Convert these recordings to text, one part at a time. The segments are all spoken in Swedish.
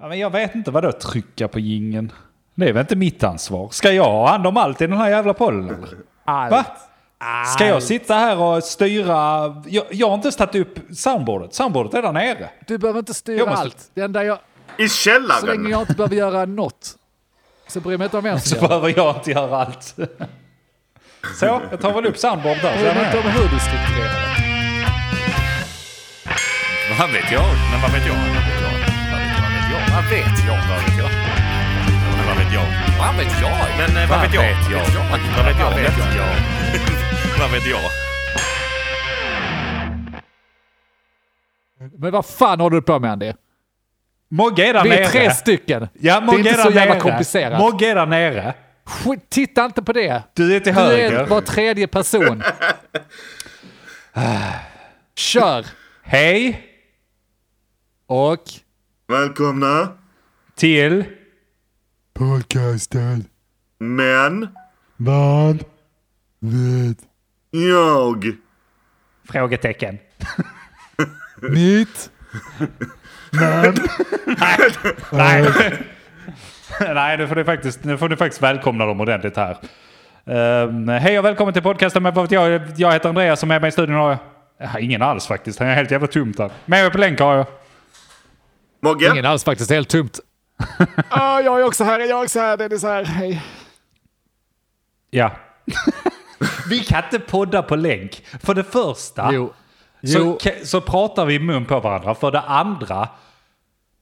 Ja, men jag vet inte vad då trycka på gingen. Det är väl inte mitt ansvar. Ska jag ha hand om allt i den här jävla eller? Allt. Va? Ska jag sitta här och styra? Jag, jag har inte ens tagit upp soundboardet. Soundboardet är där nere. Du behöver inte styra måste- allt. Det enda jag, I så länge källaren! jag inte behöver göra något, så bryr jag mig inte om vem som Så gör behöver jag inte göra allt. Så, jag tar väl upp soundboardet där. Bryr jag mig inte med. om hur du strukturerar. Vad vet jag? Men vad vet jag? Vad vet jag? Vad vet jag? Vad vet jag? Vad vet jag? Men vad vet jag? Vad vet jag? Men eh, vad vet jag? Vad vet jag? Vad vet jag? Vad vet jag? Men vad fan håller du på med Andy? Mogge är där Vi nere. är tre stycken. Ja, det Mogge är inte så jävla nere. komplicerat. Mogge är där nere. Skit, titta inte på det. Du är till Du höger. är var tredje person. Kör! Hej Och... Välkomna! till... Podcasten. Men Vad vet jag Frågetecken. Mitt. Nej. Nej, nu får, du faktiskt, nu får du faktiskt välkomna dem ordentligt här. Um, Hej och välkommen till podcasten med Vad jag? Jag heter Andreas som är med i studion har jag... jag har ingen alls faktiskt. Han är helt jävla tomt här. Med mig på länk har jag... Mogge? Ingen alls faktiskt, helt tomt. ah, jag är också här, jag är också här, det är så här, hej. Ja. vi kan inte podda på länk. För det första Jo. så, Jo. ka- så pratar vi i mun på varandra. För det andra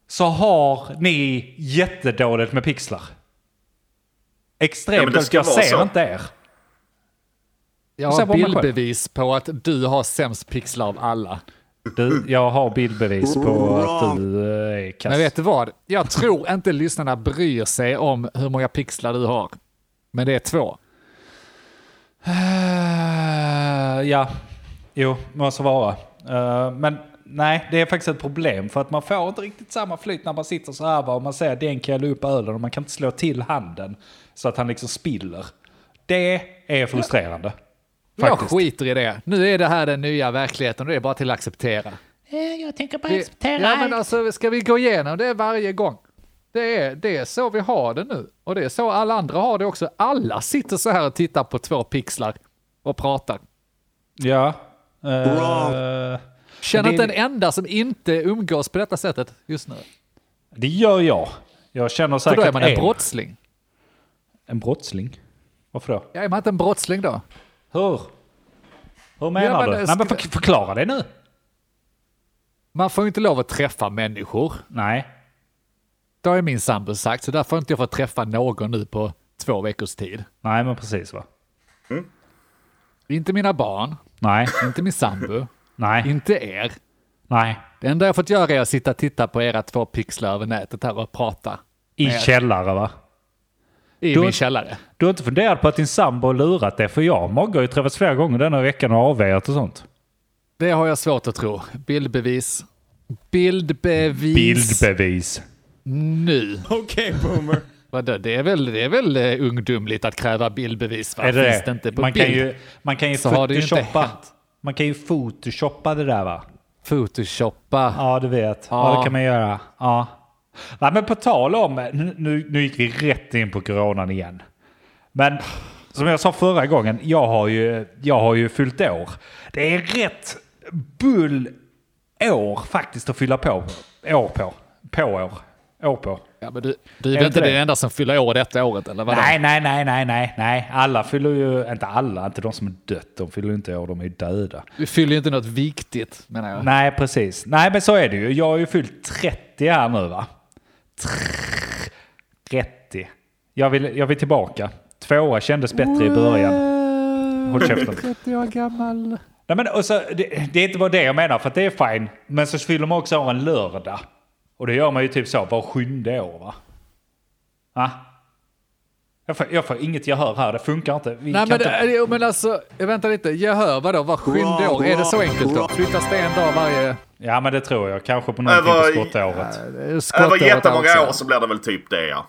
så har ni jättedåligt med pixlar. Ja, Extremt men det dåligt. ska Jag ser så. inte er. Jag Se har bildbevis på att du har sämst pixlar av alla. Du, jag har bildbevis på att du eh, är kass. Men vet du vad? Jag tror inte lyssnarna bryr sig om hur många pixlar du har. Men det är två. Eh, ja, jo, måste vara. Eh, men nej, det är faktiskt ett problem för att man får inte riktigt samma flyt när man sitter så här va, och man ser att den kan upp ölen och man kan inte slå till handen så att han liksom spiller. Det är frustrerande. Jag Faktiskt. skiter i det. Nu är det här den nya verkligheten och det är bara till att acceptera. Jag tänker bara acceptera ja, men allt. alltså, ska vi gå igenom det varje gång? Det är, det är så vi har det nu. Och det är så alla andra har det också. Alla sitter så här och tittar på två pixlar och pratar. Ja. eh, Känner inte en enda som inte umgås på detta sättet just nu. det gör jag. Jag känner För säkert då är man en brottsling. En brottsling? Varför då? Ja, är man inte en brottsling då? Hur? Hur menar men du? det Nej, men för, förklara det nu. Man får ju inte lov att träffa människor. Nej. Det har ju min sambo sagt, så därför har inte jag fått träffa någon nu på två veckors tid. Nej, men precis va. Inte mina barn, Nej. inte min sambo, Nej. inte er. Nej. Det enda jag fått göra är att sitta och titta på era två pixlar över nätet här och prata. I källare va? I Du- min källare. Du har inte funderat på att din sambo har lurat dig? För jag och Mogge har ju träffats flera gånger denna veckan och avvägt och sånt. Det har jag svårt att tro. Bildbevis. Bildbevis. Bildbevis. Nu. Okej, boomer. Vadå, det är väl, det är väl uh, ungdomligt att kräva bildbevis? Va? Är det Finns det? inte på man, bild? kan ju, man kan ju Så har det ju inte photoshoppa. Man kan ju photoshoppa det där va? Photoshoppa. Ja, du vet. Ja, Ja. det kan man göra. Ja. Nej, men på tal om, nu, nu, gick vi rätt in på coronan igen. Men som jag sa förra gången, jag har ju, jag har ju fyllt år. Det är rätt bull år faktiskt att fylla på. År på. På år. År på. Ja, men du, du är väl inte det? den enda som fyller år detta året, eller vadå? Nej, nej, nej, nej, nej, nej. Alla fyller ju, inte alla, inte de som är dött, de fyller ju inte år, de är ju döda. Du fyller ju inte något viktigt, menar jag. Nej, precis. Nej, men så är det ju. Jag har ju fyllt 30 här nu va? 30. Jag vill, jag vill tillbaka. Tvåa kändes bättre i början. Håll käften. 30 år gammal. Nej, men, och så, det, det är inte bara det jag menar, för det är fine. Men så fyller man också år en lördag. Och det gör man ju typ så var sjunde år va? Va? Jag får, jag får inget gehör här, det funkar inte. Vi Nej kan men, inte... det- men alltså, jag väntar lite. Jag hör vadå, var sjunde år? Är det så enkelt då? Flyttas det en dag varje... Ja men det tror jag. Kanske på någonting Över- på skottåret. Över Skottåret jättemånga alltså. år så blir det väl typ det ja.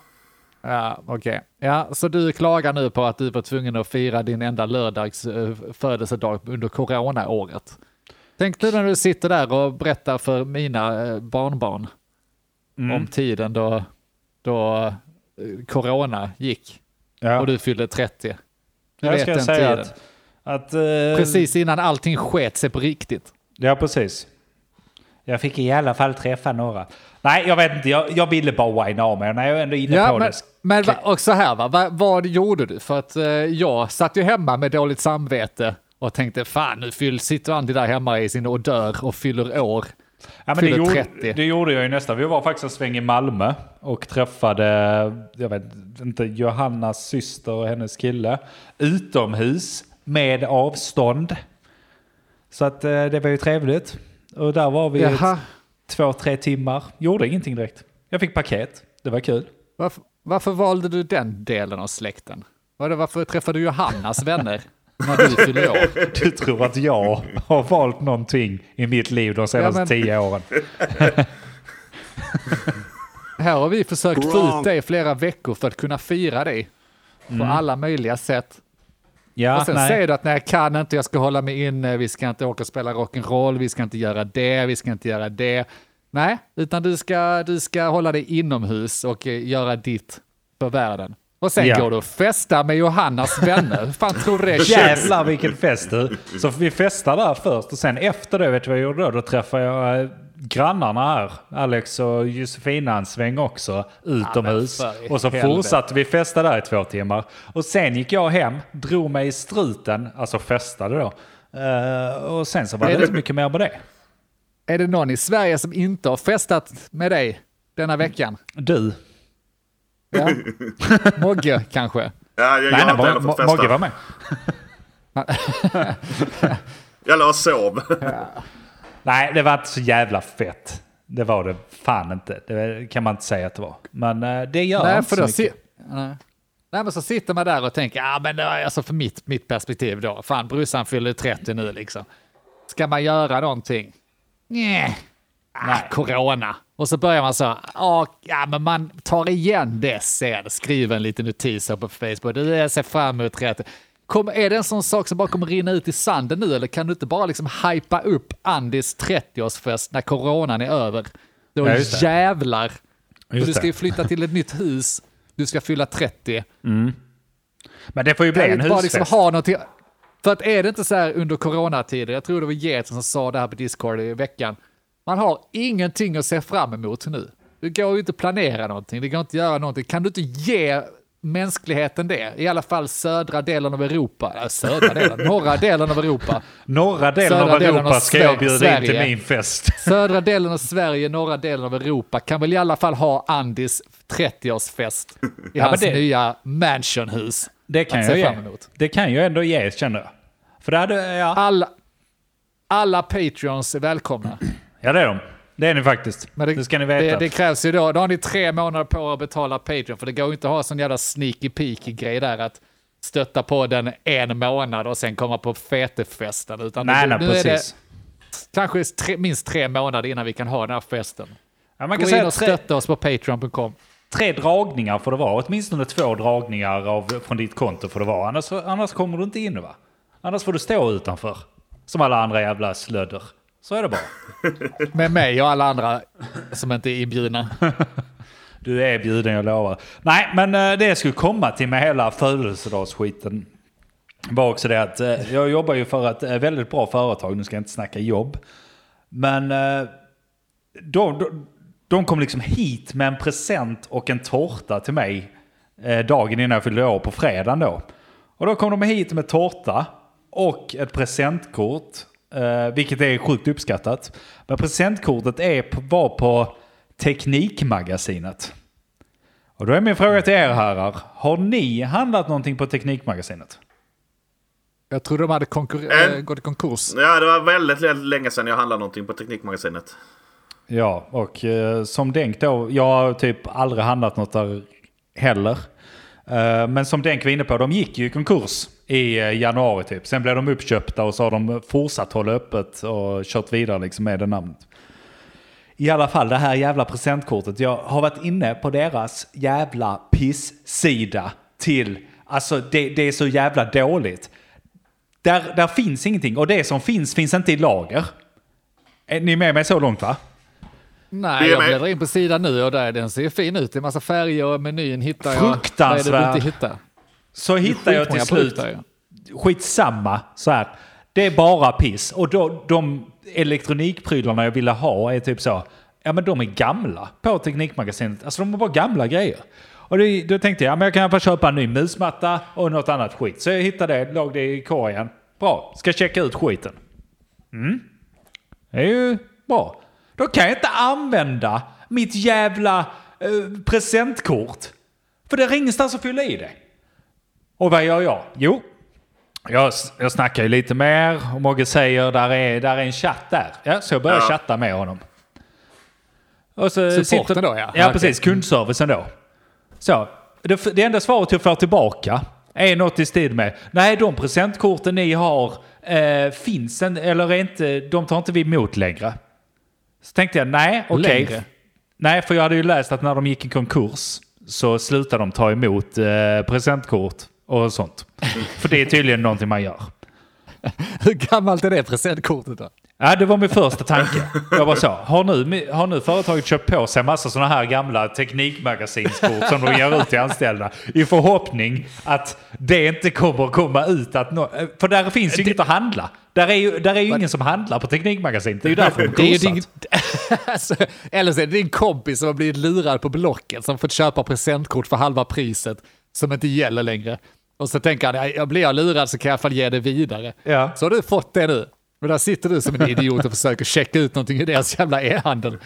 Ja, okej. Ja, så du klagar nu på att du var tvungen att fira din enda lördags eh, födelsedag under coronaåret. Tänk nu när du sitter där och berättar för mina eh, barnbarn om tiden då, då eh, corona gick Ja. och du fyllde 30. Du jag vet ska den säga tiden. att... att eh, Precis innan allting sket sig på riktigt. Ja, precis. Jag fick i alla fall träffa några. Nej, jag vet inte. Jag, jag ville bara whina av mig när jag är ändå inne Ja, på men, det. men va, och så här, va, va, vad gjorde du? För att eh, jag satt ju hemma med dåligt samvete och tänkte fan nu fyll, sitter Andy där hemma i sin odör och fyller år. Ja, men det, gjorde, 30. det gjorde jag ju nästan. Vi var faktiskt en sväng i Malmö och träffade, jag vet inte, Johannas syster och hennes kille utomhus med avstånd. Så att eh, det var ju trevligt. Och där var vi ett, två, tre timmar. Gjorde ingenting direkt. Jag fick paket. Det var kul. varför, varför valde du den delen av släkten? Varför träffade du Johannas vänner när du fyllde år? Du tror att jag har valt någonting i mitt liv de senaste men- tio åren. Här har vi försökt få ut dig i flera veckor för att kunna fira dig på alla möjliga sätt. Ja, och sen nej. säger du att nej, jag kan inte, jag ska hålla mig inne, vi ska inte åka och spela rock'n'roll, vi ska inte göra det, vi ska inte göra det. Nej, utan du ska, du ska hålla dig inomhus och eh, göra ditt för världen. Och sen Ja. går du och festar med Johannas vänner. Hur fan tror du det känns? Jävlar vilken fest du. Så vi festade där först och sen efter det, vet du vad jag gjorde då? Då träffade jag eh, grannarna här. Alex och Josefina en sväng också utomhus. i och så helvete. fortsatte vi festa där i två timmar. Och sen gick jag hem, drog mig i struten, alltså festade då. Eh, och sen så var Är det- inte mycket mer med det. Är det någon i Sverige som inte har festat med dig denna veckan? Du. Ja. Mogge kanske? Ja, jag, jag Nej, har nej, inte fått Mogge var med. Jag låg och sov. Nej, det var inte så jävla fett. Det var det fan inte. Det kan man inte säga att det var. Men eh, det gör Nej, inte för så mycket. si- nej. Nej, men så sitter man där och tänker, ja men det är alltså för mitt, mitt perspektiv då, fan brorsan fyller 30 nu liksom. Ska man göra någonting? Nej. Ah, corona. Och så börjar man så, "Ja, ja men man tar igen det sen, skriver en liten notis här på Facebook, du jag ser fram emot 30. Kom, är det en sån sak som bara kommer rinna ut i sanden nu eller kan du inte bara liksom hypa upp Andis 30-årsfest när coronan är över? Då Ja, just jävlar. Och Just du ska ju flytta till ett nytt hus, du ska fylla 30. Men det får ju bli Kan en bara husfest. liksom ha någonting. För att är det inte så här under coronatider, jag tror det var Geten som sa det här på Discord i veckan, man har ingenting att se fram emot nu. Det går ju inte att planera någonting, det går inte att göra någonting. Kan du inte ge mänskligheten det? I alla fall södra delen av Europa, äh, södra delen, norra delen av Europa. Norra delen Södra av delen Europa av ska jag bjuda in Sverige. till min fest. Södra delen av Sverige, norra delen av Europa kan väl i alla fall ha Andis 30-årsfest i Ja, hans det- nya mansionhus. Det kan jag ge. Det kan jag ändå ge, känner jag. För det hade, ja. Alla, alla Patreons är välkomna. Ja, det är de. Det är ni faktiskt. Men det, ska ni veta. Det, det krävs ju då, då har ni tre månader på att betala Patreon, för det går ju inte att ha sån jävla sneaky peaky grej där att stötta på den en månad och sen komma på fetefesten. Utan nej, nej, nu är det precis. kanske tre, minst tre månader innan vi kan ha den här festen. Ja, man Gå kan in säga och tre, stötta oss på patreon.com. tre dragningar får det vara. Åtminstone två dragningar av, från ditt konto får det vara. Annars, annars kommer du inte in va? Annars får du stå utanför. Som alla andra jävla slödder. Så är det bara. Med mig och alla andra som inte är inbjudna. Du är bjuden, jag lovar. Nej, men eh, det jag skulle komma till med hela födelsedagsskiten var också det att eh, jag jobbar ju för ett eh, väldigt bra företag, nu ska jag inte snacka jobb. Men de, de, de kom liksom hit med en present och en tårta till mig dagen innan jag fyllde år på fredagen då. Och då kom de hit med tårta och ett presentkort, eh, vilket är sjukt uppskattat. Men presentkortet är på, var på Teknikmagasinet. Och då är min fråga till er herrar, har ni handlat någonting på Teknikmagasinet? Jag trodde de hade äh, gått i konkurs. Ja, det var väldigt väldigt länge sedan jag handlade någonting på Teknikmagasinet. Ja, och eh, som Denk då, jag har typ aldrig handlat något där heller. Eh, men som Denk var inne på, de gick ju i konkurs i eh, januari typ. Sen blev de uppköpta och så har de fortsatt hålla öppet och kört vidare liksom med det namnet. I alla fall det här jävla presentkortet. Jag har varit inne på deras jävla piss-sida till, alltså det, det är så jävla dåligt. Där, där finns ingenting och det som finns finns inte i lager. Är ni med mig så långt va? Nej, jag bläddrar in på sidan nu och där, den ser fin ut. Det är massa färger och menyn hittar jag. Fruktansvärd. Vad är det du inte hittar? Så hittar jag till slut, produkter, skitsamma, så här. Det är bara piss. Och då, de elektronikprylarna jag ville ha är typ så, ja men de är gamla på Teknikmagasinet. Alltså de är bara gamla grejer. Och det, då tänkte jag, ja, men jag kan fall köpa en ny musmatta och något annat skit. Så jag hittade det, låg det i korgen. Bra, ska checka ut skiten. Mm. Det är ju bra. Då kan jag inte använda mitt jävla eh, presentkort. För det är ingenstans att fylla i det. Och vad gör jag? Jo, jag, jag snackar ju lite mer och Mogge säger där är, där är en chatt där. Ja, så jag börjar Ja. chatta med honom. Och så Supporten då, ja. Ja, Okej. precis. Kundservicen då. Så, det, det enda svaret jag får tillbaka är något i stil med Nej, de presentkorten ni har eh, finns en, eller inte, de tar inte vi emot längre. Så tänkte jag, nej, okej. Längre? Nej, för jag hade ju läst att när de gick i konkurs så slutade de ta emot eh, presentkort och sånt. för det är tydligen någonting man gör. Hur gammalt är det presentkortet då? Ja, det var min första tanke. Jag bara så, har nu, har nu företaget köpt på sig massa sådana här gamla teknikmagasinskort som de ger ut till anställda i förhoppning att det inte kommer att komma ut att nå- För där finns ju inget att handla. Där är ju, där är ju ingen som handlar på Teknikmagasinet. Det är ju därför de Det är din, alltså, eller så är det din kompis som har blivit lurad på Blocket som fått köpa presentkort för halva priset som inte gäller längre. Och så tänker han, "Ja, jag blir jag lurad så kan jag i alla fall ge det vidare. Ja. Så har du fått det nu. Men där sitter du som en idiot och försöker checka ut någonting i deras jävla e-handel.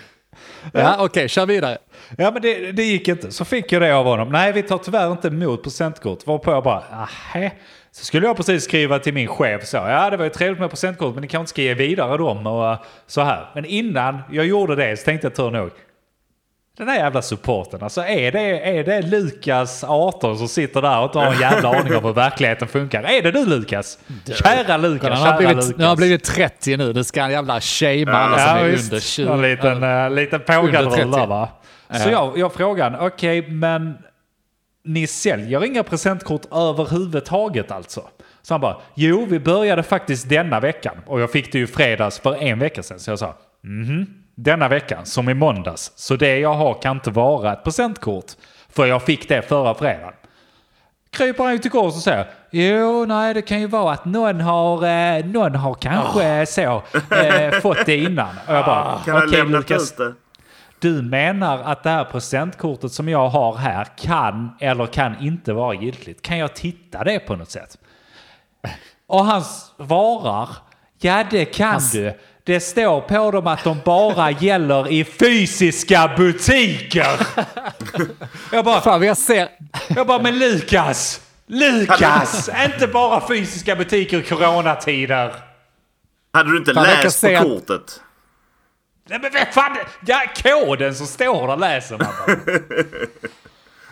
Ja, okej, kör vidare. Ja men det, det gick inte. Så fick jag det av honom. Nej vi tar tyvärr inte emot presentkort. Varpå jag bara, ahä. Så skulle jag precis skriva till min chef så. Ja det var ju trevligt med presentkort men ni kanske inte ska ge vidare dem och så här. Men innan jag gjorde det så tänkte jag tur nog. Den där jävla supporten, alltså är det, är det Lukas 18 som sitter där och inte har en jävla aning om hur verkligheten funkar? Är det du Lukas? Kära Lukas, kära har blivit, Lukas. nu har han blivit 30 nu, nu ska han jävla shamea alla som är visst. under 20. En liten, uh, liten pågadrull 30. där va? Så jag, jag frågade, okej men ni säljer inga presentkort överhuvudtaget alltså? Så han bara, jo vi började faktiskt denna veckan. Och jag fick det ju fredags för en vecka sedan. Så jag sa, mhm, denna veckan som i måndags. Så det jag har kan inte vara ett presentkort. För jag fick det förra fredagen. Kryper han ju till kors och säger, jo nej det kan ju vara att någon har, eh, någon har kanske så eh, fått det innan. Och jag bara, Kan ha okej lämnat Lukas, det. du menar att det här presentkortet som jag har här kan eller kan inte vara giltigt. Kan jag titta det på något sätt? Och han svarar, ja det kan du. Det står på dem att de bara gäller i fysiska butiker. jag bara, Fan, jag ser... jag bara, men Lukas! Lukas! inte bara fysiska butiker i coronatider. Hade du inte Fan, läst på att- kortet? Nej men vad fan! Ja, koden som står där läser man.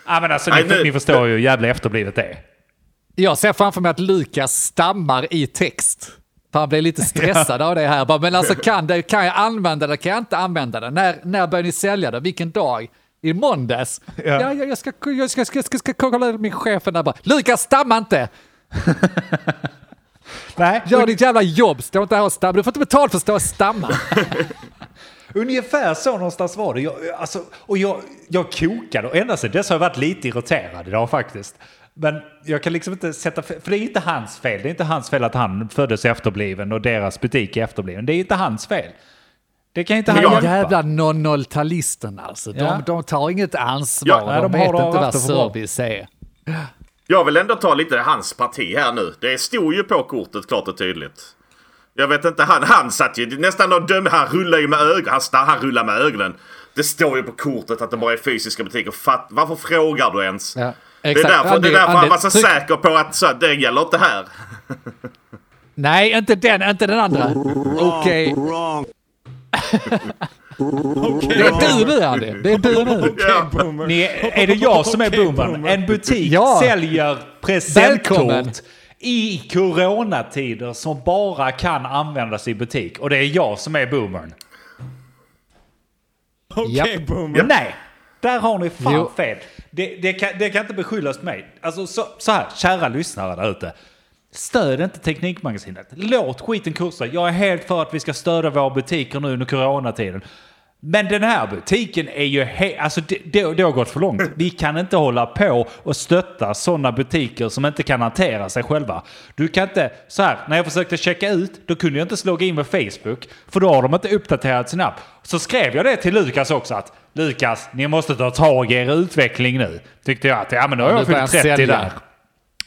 Ja men alltså ni, ni förstår ju hur jävla efterblivet det är. Jag ser framför mig att Lukas stammar i text. Han blir lite stressad av det här. Bara, Men alltså kan, det, kan jag använda det? Kan jag inte använda det? När, när börjar ni sälja det? Vilken dag? I måndags? Ja, ja jag, ska, jag ska, ska, ska, ska kolla min chef där bara. Lukas, stamma inte! Nej, Gör ditt jävla jobb, stå inte här och stamma. Du får inte betalt för att stå och stamma. ungefär så någonstans var det. Jag, alltså, och jag, jag kokade och ända sedan dess har jag varit lite irriterad idag faktiskt. Men jag kan liksom inte sätta för det är inte hans fel. Det är inte hans fel att han föddes efterbliven och deras butik är efterbliven. Det är inte hans fel. Det kan inte han hjälpa. Jävla 00-talisterna alltså. De, Ja. de tar inget ansvar. Ja, de, de vet inte vad bra. service är. Jag vill ändå ta lite hans parti här nu. Det stod ju på kortet klart och tydligt. Jag vet inte, han, han satt ju nästan och dömde. Han rullar ju med ögonen. Han, han rullar med ögonen. Det står ju på kortet att det bara är fysiska butiker. Fatt, varför frågar du ens? Ja, det är exakt. därför, det är därför han var så tryck- säker på att så, det gäller inte här. Nej, inte den, inte den andra. Okej. Wrong. Det är du nu Andy. Det är du nu. Ni, är det jag som är boomern? En butik Ja. säljer presentkort Välkommen. i coronatider som bara kan användas i butik. Och det är jag som är boomern. Okej, Japp. boomer. Nej, där har ni fan Jo. fel. Det, det, kan, det kan inte beskyllas mig. Alltså så, så här, kära lyssnare där ute. Stöd inte Teknikmagasinet. Låt skiten kursa. Jag är helt för att vi ska stödja våra butiker nu under coronatiden. Men den här butiken är ju he- alltså det, det, det har gått för långt. Vi kan inte hålla på och stötta sådana butiker som inte kan hantera sig själva. Du kan inte, så här, när jag försökte checka ut, då kunde jag inte slå in med Facebook, för då har de inte uppdaterat sin app. Så skrev jag det till Lukas också att Lukas, ni måste ta tag i er utveckling nu. Tyckte jag att, ja men då har Ja, jag fyllt 30 sälja. där.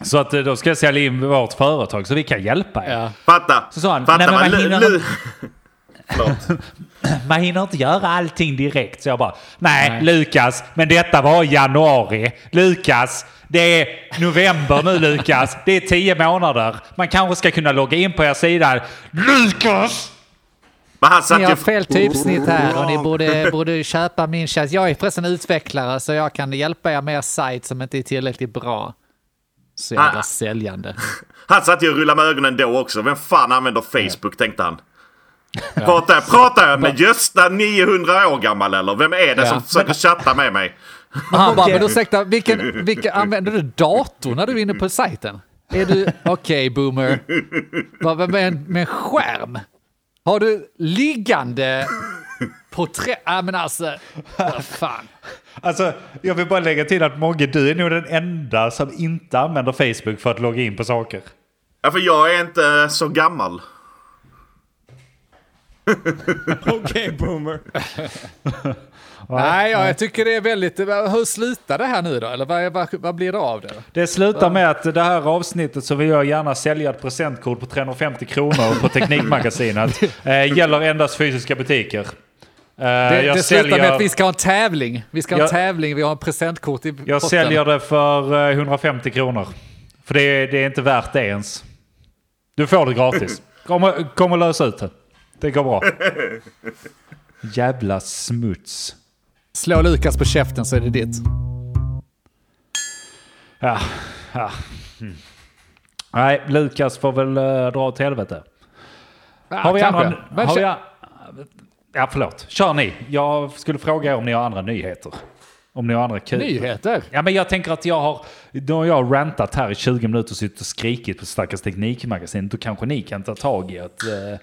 Så att eh, då ska jag sälja in vårt företag så vi kan hjälpa er. Ja. Fatta! Så sa han, fatta nej, men man hinner Förlåt. Man hinner inte göra allting direkt. Så jag bara, nej, Lukas, men detta var januari. Lukas, det är november nu Lukas. Det är tio månader. Man kanske ska kunna logga in på er sida. Lukas! Men han satt Ni har fel typsnitt här och ni borde, borde köpa min tjänst. Jag är förresten utvecklare så jag kan hjälpa er med er sajt som inte är tillräckligt bra. Så jävla Ah. säljande. Han satt ju och rullade med ögonen då också. Vem fan använder Facebook tänkte han. Pratar, jag, pratar jag med Gösta 900 år gammal eller? Vem är det Ja. som försöker chatta med mig? Han bara, Okej. men ursäkta, vilken, vilken, använder du dator när du är inne på sajten? Är du, okej boomer, Vad- med, en, med en skärm? Har du liggande porträtt? Ja men alltså, vad fan. Alltså, jag vill bara lägga till att Mogge, du är nog den enda som inte använder Facebook för att logga in på saker. Ja, för jag är inte så gammal. Okej, boomer. Nej, ja, jag tycker det är väldigt, hur slutar det här nu då? Eller vad, vad, vad blir det av det? Det slutar med att det här avsnittet så vill jag gärna sälja ett presentkort på 350 kronor på Teknikmagasinet. Eh, gäller endast fysiska butiker. Eh, Det, jag det slutar med säljer- att vi ska ha en tävling. Vi ska ha en Jag- tävling, vi har en presentkort i Jag potten. säljer det för eh, 150 kronor. För det är, det är inte värt det ens. Du får det gratis. Kom och, kom och lös ut det. Det går bra. Jävla smuts. Slå Lukas på käften så är det ditt. Ja, ja. Mm. Nej, Lukas får väl uh, dra åt helvete. Ja, Har vi kanske. andra... Men har vi, ja, förlåt. Kör ni. Jag skulle fråga er om ni har andra nyheter. Om ni har andra kul. Nyheter? Ja, men jag tänker att jag har... Då har jag rantat här i 20 minuter och suttit och skrikit på stackars Teknikmagasin. Då kanske ni kan ta tag i att... eh,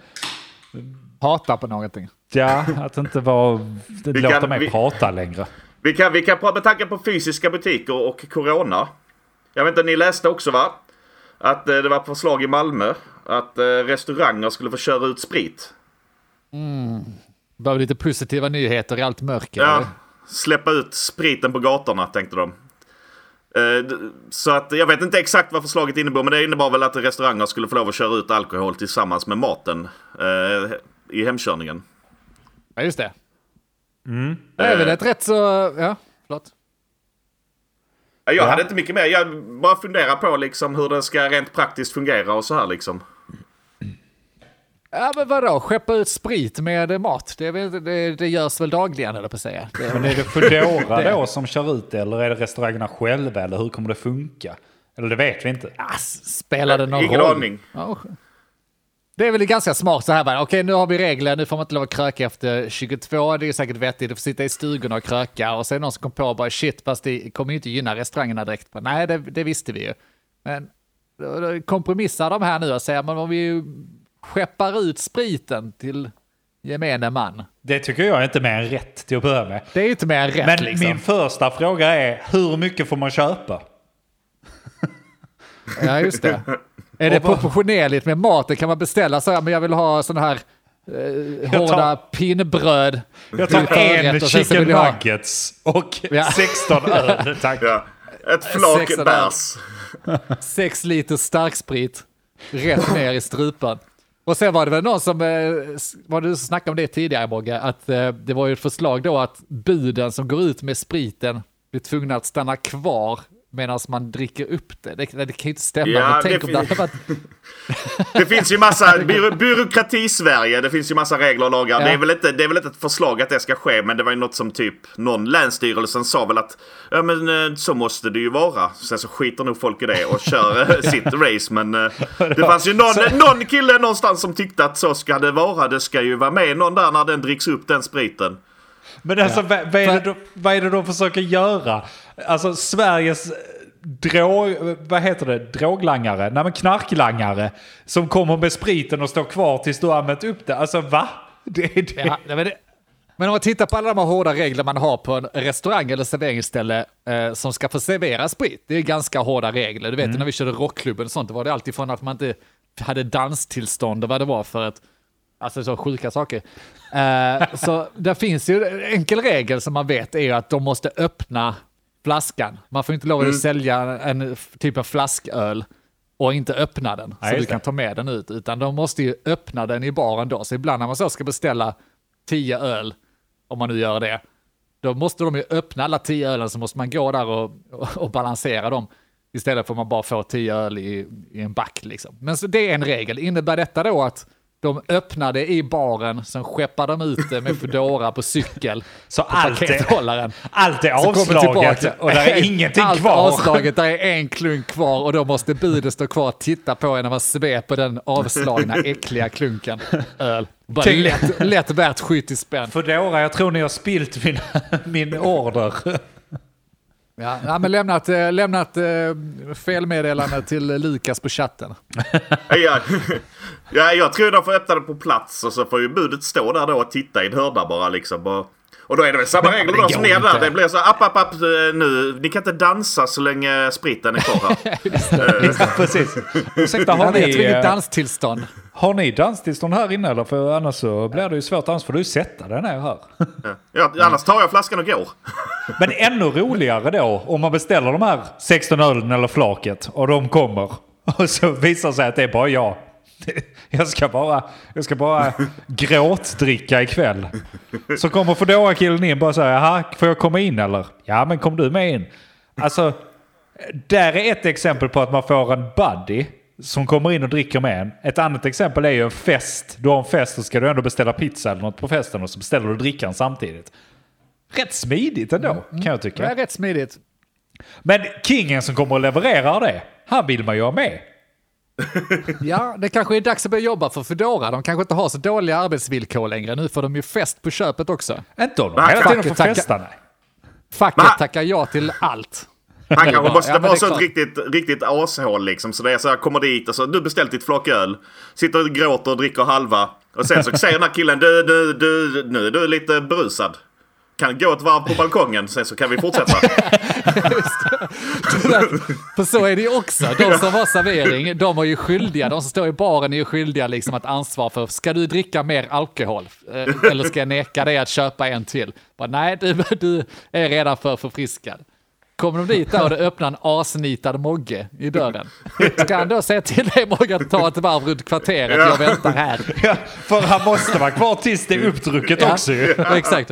Hatar på någonting. ja, att inte vara... Det Vi låter kan- mig vi- prata längre. Vi kan, vi kan prata med tanke på fysiska butiker och corona. Jag vet inte, ni läste också va? Att eh, det var förslag i Malmö att eh, restauranger skulle få köra ut sprit. Behöver lite positiva nyheter i allt mörker. Ja, eller? släppa ut spriten på gatorna tänkte de. Eh, Så att jag vet inte exakt vad förslaget innebar men det innebar väl att restauranger skulle få lov att köra ut alkohol tillsammans med maten eh, i hemkörningen. Ja, just det. Det är väl ett rätt så... Ja, förlåt. Jag Ja. hade inte mycket mer. Jag bara funderar på liksom hur det ska rent praktiskt fungera och så här liksom. Ja, men vadå? Skeppa ut sprit med mat? Det, det, det görs väl dagligen, eller på att säga. Det, Men är det Foodora då som kör ut det eller är det restaurangerna själva eller hur kommer det funka? Eller det vet vi inte. Ah, spelar det någon Ingen roll? aning. Ja, Det är väl ganska smart så här bara, okej nu har vi regler, nu får man inte lov att kröka efter 22, det är säkert vettigt, du får sitta i stugorna och kröka och sen någon som kom på bara shit, fast det kommer ju inte gynna restaurangerna direkt. Men, nej, det, det visste vi ju. Men kompromissar de här nu och säger, men om vi skeppar ut spriten till gemene man. Det tycker jag är inte mer än rätt till att börja med. Det är inte mer än rätt Men liksom. min första fråga är hur mycket får man köpa? Ja, just det. Är det proportionerligt med maten? Kan man beställa så här, men jag vill ha sådana här eh, Jag hårda tar- pinnbröd. Jag tar en chicken nuggets och Ja. 16 öl, tack. Ja. Ett flak bärs. Sex liter starksprit rätt ner i strupen. Och sen var det väl någon som, eh, var du som snackade om det tidigare Mogge, att eh, det var ju ett förslag då att buden som går ut med spriten blir tvungna att stanna kvar medan man dricker upp det. Det, det kan ju inte stämma, Ja, det om det fin- varit... Det finns ju massa byro, byråkrati-Sverige. Det finns ju massa regler och lagar. Ja. Det, är väl inte, det är väl inte ett förslag att det ska ske. Men det var ju något som typ någon länsstyrelsen sa väl att ja men eh, så måste det ju vara. Sen så skiter nog folk i det och kör eh, sitt race. Men eh, det fanns ju någon, någon kille någonstans som tyckte att så ska det vara. Det ska ju vara med någon där när den dricks upp den spriten. Men alltså vad, vad, är det då, vad är det de försöker göra? Alltså Sveriges drog, vad heter det, droglangare, nej men knarklangare som kommer med spriten och står kvar tills du har använt upp det. Alltså va? Det, det, Ja, var det. Men om man tittar på alla de här hårda regler man har på en restaurang eller serveringsställe eh, som ska få servera sprit. Det är ganska hårda regler. Du vet när vi körde rockklubben och sånt, då var det alltid från att man inte hade danstillstånd och vad det var för ett Alltså så sjuka saker. Eh, så det finns ju en enkel regel som man vet är ju att de måste öppna flaskan. Man får inte lov att sälja en typ av flasköl och inte öppna den Nej, så du kan ta med den ut. Utan de måste ju öppna den i baren då. Så ibland när man så ska beställa 10 öl, om man nu gör det, då måste de ju öppna alla 10 ölen så måste man gå där och, och, och balansera dem. Istället för att man bara får 10 öl i, i en back liksom. Men så det är en regel. Innebär detta då att de öppnade i baren, sen skeppar de ut det med Foodora på cykel Så på allt är, allt är avslaget och det är ingenting Allt kvar. avslaget, där är en klunk kvar och då måste budet stå kvar och titta på en när man sveper den avslagna äckliga klunken öl. Bara Tänk- lätt, lätt värt 70 spänn. Foodora, jag tror ni har spilt min, min order. Ja, men lämnat, eh, lämnat eh, felmeddelande till Lukas på chatten. Ja, ja, jag tror de får öppna det på plats och så får ju budet stå där då och titta i en hörna bara liksom. Och, och då är det väl samma regler då som ni är där. Det blir så app, app, app eh, nu. Ni kan inte dansa så länge spriten är kvar här. Precis. Ursäkta, har Han vet ni, inget eh, danstillstånd. har ni danstillstånd här inne eller? För annars så blir det ju svårt. Annars får du sätta dig ner här. Ja, annars tar jag flaskan och går. Men ännu roligare då om man beställer de här 16 ölen eller flaket och de kommer. Och så visar sig att det är bara jag. Jag ska bara, jag ska bara gråtdricka ikväll. Så kommer Foodora-killen in och bara säger jaha, får jag komma in eller? Ja, men kom du med in. Alltså, där är ett exempel på att man får en buddy som kommer in och dricker med en. Ett annat exempel är ju en fest. Du har en fest och ska du ändå beställa pizza eller något på festen och så beställer du drickan samtidigt. Rätt smidigt ändå, kan jag Det tycka. är rätt smidigt. Men kingen som kommer och levererar det, han vill man ju ha med. Ja, det kanske är dags att börja jobba för Foodora. De kanske inte har så dåliga arbetsvillkor längre. Nu får de ju fest på köpet också. Inte om de hela tiden får facket tackar- festa. Nej. Facket tackar ja till allt. Han kanske Ja, måste det vara är så ett klart. riktigt, riktigt ashål liksom. Så det är så här, kommer dit och så du beställt ditt flak öl. Sitter och gråter och dricker halva. Och sen så säger den här killen du, du, du, nu är du lite berusad. Kan gå ett varv på balkongen sen så kan vi fortsätta. För så är det ju också. De som har servering, de är ju skyldiga. De som står i baren är ju skyldiga liksom att ansvara för, ska du dricka mer alkohol? Eh, Eller ska jag neka dig att köpa en till? Bara, Nej, du, du är redan för förfriskad. Kommer de dit där och det öppnar en asnitad Mogge i dörren. Ska han då säga till dig Mogge att ta ett varv runt kvarteret? Jag väntar här. Ja, för han måste vara kvar tills det är uppdrucket också ju. Ja, exakt.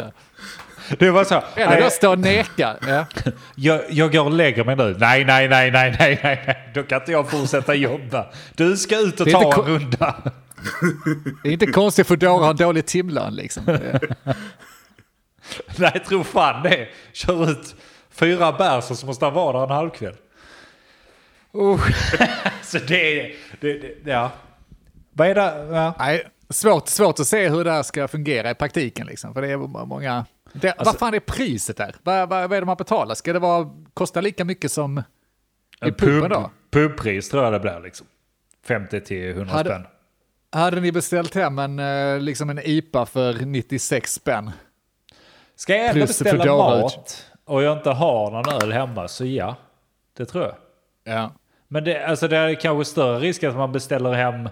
Det var så. Eller då stå och neka. Ja. jag, jag går och lägger mig nu. Nej, nej, nej, nej, nej, nej. Då kan inte jag fortsätta jobba. Du ska ut och ta en runda. Det är inte konstigt för Foodora har en dålig timlön liksom. Nej, tro fan det. Kör ut fyra bärs och så måste han vara där en halvkväll. Uh. så det är... Det, det, ja. Vad är det? Ja. Nej, svårt, svårt att se hur det här ska fungera i praktiken liksom. För det är många... Det, Alltså- vad fan är priset där? Vad, vad, vad är det man betalar? Ska det vara, kosta lika mycket som i En puben pub, då? pubpris tror jag det blir liksom. 50 till 100 Hade- spänn. Hade ni beställt hem en, eh, liksom en IPA för 96 spänn? Ska jag ändå beställa mat och jag inte har någon öl hemma så ja. Det tror jag. Ja. Men det, alltså det är kanske större risk att man beställer hem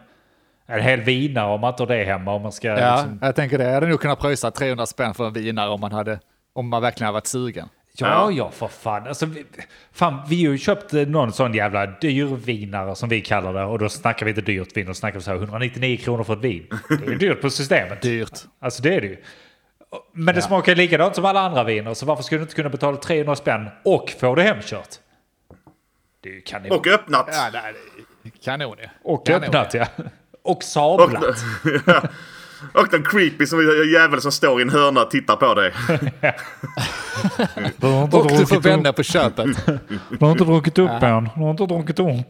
en hel vinare om man inte har det hemma. Om man ska Ja, liksom, jag tänker det. Jag hade nog kunnat pröjsa 300 spänn för en vinare om man, hade, om man verkligen hade varit sugen. Ja, ja, för fan. Alltså, vi, fan. Vi har ju köpt eh, någon sån jävla dyrvinare som vi kallar det. Och då snackar vi inte dyrt vin, då snackar vi så här 199 kronor för ett vin. Det är ju dyrt på systemet. Dyrt. Alltså det är det ju. Men det smakar likadant som alla andra viner, så varför skulle du inte kunna betala 300 spänn och få det hemkört? Det är ju kanon. Och öppnat. Ja, det är kanon ju. Och Kanon, öppnat ja. Och Och, sablat. och den creepy som jävel som står i en hörna och tittar på dig. Och du får upp- vänner på köpet. Du har inte druckit upp än. Du har inte druckit så.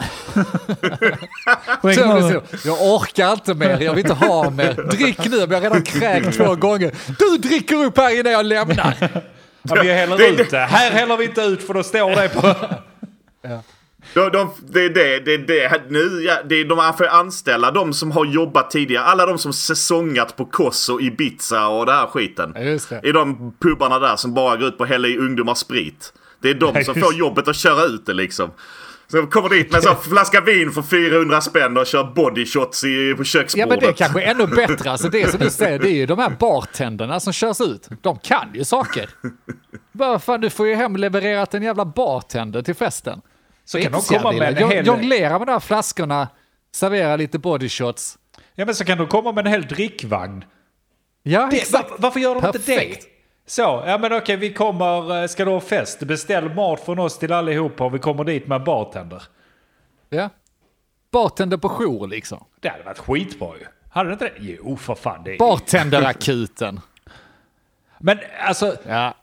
Jag orkar inte mer, jag vill inte ha mer. Drick nu, men jag har redan kräkt två gånger. Du dricker upp här innan jag lämnar. Ja, vi häller Det- ut det. Här häller vi inte ut för då står det på... De, de, det, det, det, det, nu, ja, det, de här får anställa de som har jobbat tidigare. Alla de som säsongat på Kosso, Ibiza och det här skiten. Ja, just det. I de pubarna där som bara går ut på att hälla i ungdomar sprit. Det är de Ja, som får jobbet att köra ut det liksom. Så kommer dit med en flaska vin för 400 spänn och kör bodyshots i, på Ja köksbordet. men det är kanske är ännu bättre. Alltså det som du säger, det är ju de här bartenderna som körs ut. De kan ju saker. Bara fan, du får ju hem levererat en jävla bartender till festen. Så kan de inte komma med en hel... Jonglera med de här flaskorna, servera lite bodyshots. Ja men så kan de komma med en hel drickvagn. Ja, Det, exakt. var, varför gör de inte Perfekt. det? Så, ja men okej vi kommer, eh, ska du ha fest? Beställ mat från oss till allihopa och vi kommer dit med en bartender. Ja. Bartender på jour liksom. Det hade varit skitbra ju. Hade det inte det? Jo för fan. Det är... Bartenderakuten. Men alltså, Ja,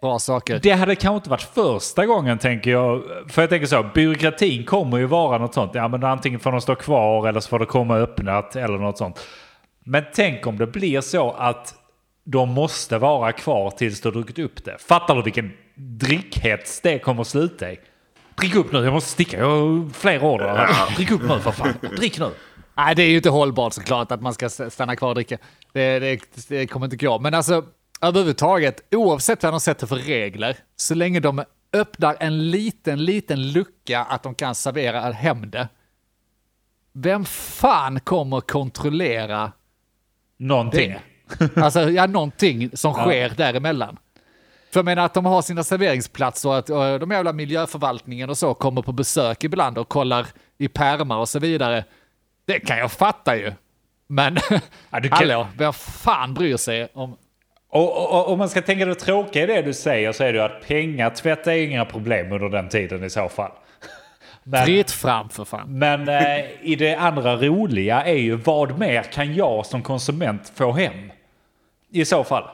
bra saker. det hade kanske inte varit första gången tänker jag. För jag tänker så, byråkratin kommer ju vara något sånt. Ja men antingen får de stå kvar eller så får det komma öppnat eller något sånt. Men tänk om det blir så att de måste vara kvar tills du har druckit upp det. Fattar du vilken drickhets det kommer att sluta i? Drick upp nu, jag måste sticka. Jag har fler order. här. Drick upp nu för fan. Drick nu. Nej, det är ju inte hållbart såklart att man ska stanna kvar och dricka. Det, det, det kommer inte gå. Men alltså, överhuvudtaget, oavsett vad de sätter för regler, så länge de öppnar en liten, liten lucka att de kan servera hem det. Vem fan kommer kontrollera Någonting. det? Alltså, ja, någonting som sker däremellan. För jag menar att de har sina serveringsplatser och att och de jävla miljöförvaltningen och så kommer på besök ibland och kollar i pärmar och så vidare. Det kan jag fatta ju. Men Ja, kan- hallå, vem fan bryr sig om... Och, om man ska tänka det tråkiga i det du säger så är det ju att pengatvätt är inga problem under den tiden i så fall. Men, Fritt fram för fan. men eh, i det andra roliga är ju vad mer kan jag som konsument få hem? I så fall.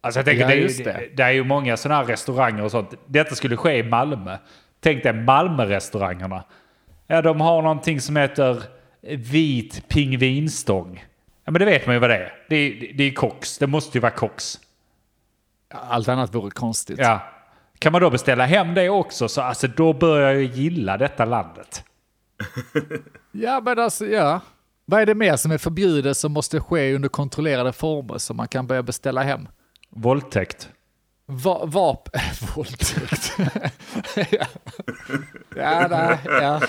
Alltså jag tänker Ja, det, är ju, det. det är ju många sådana här restauranger och sånt. Detta skulle ske i Malmö. Tänk dig Malmö-restaurangerna. Ja, de har någonting som heter vit pingvinstång. Ja, men det vet man ju vad det är. Det är, det är kox. Det måste ju vara kox. Allt annat vore konstigt. Ja. Kan man då beställa hem det också så alltså, då börjar jag gilla detta landet. ja, men alltså, ja. Vad är det mer som är förbjudet som måste ske under kontrollerade former som man kan börja beställa hem? Våldtäkt. Va vap... Våldtäkt. ja. ja, nej, ja.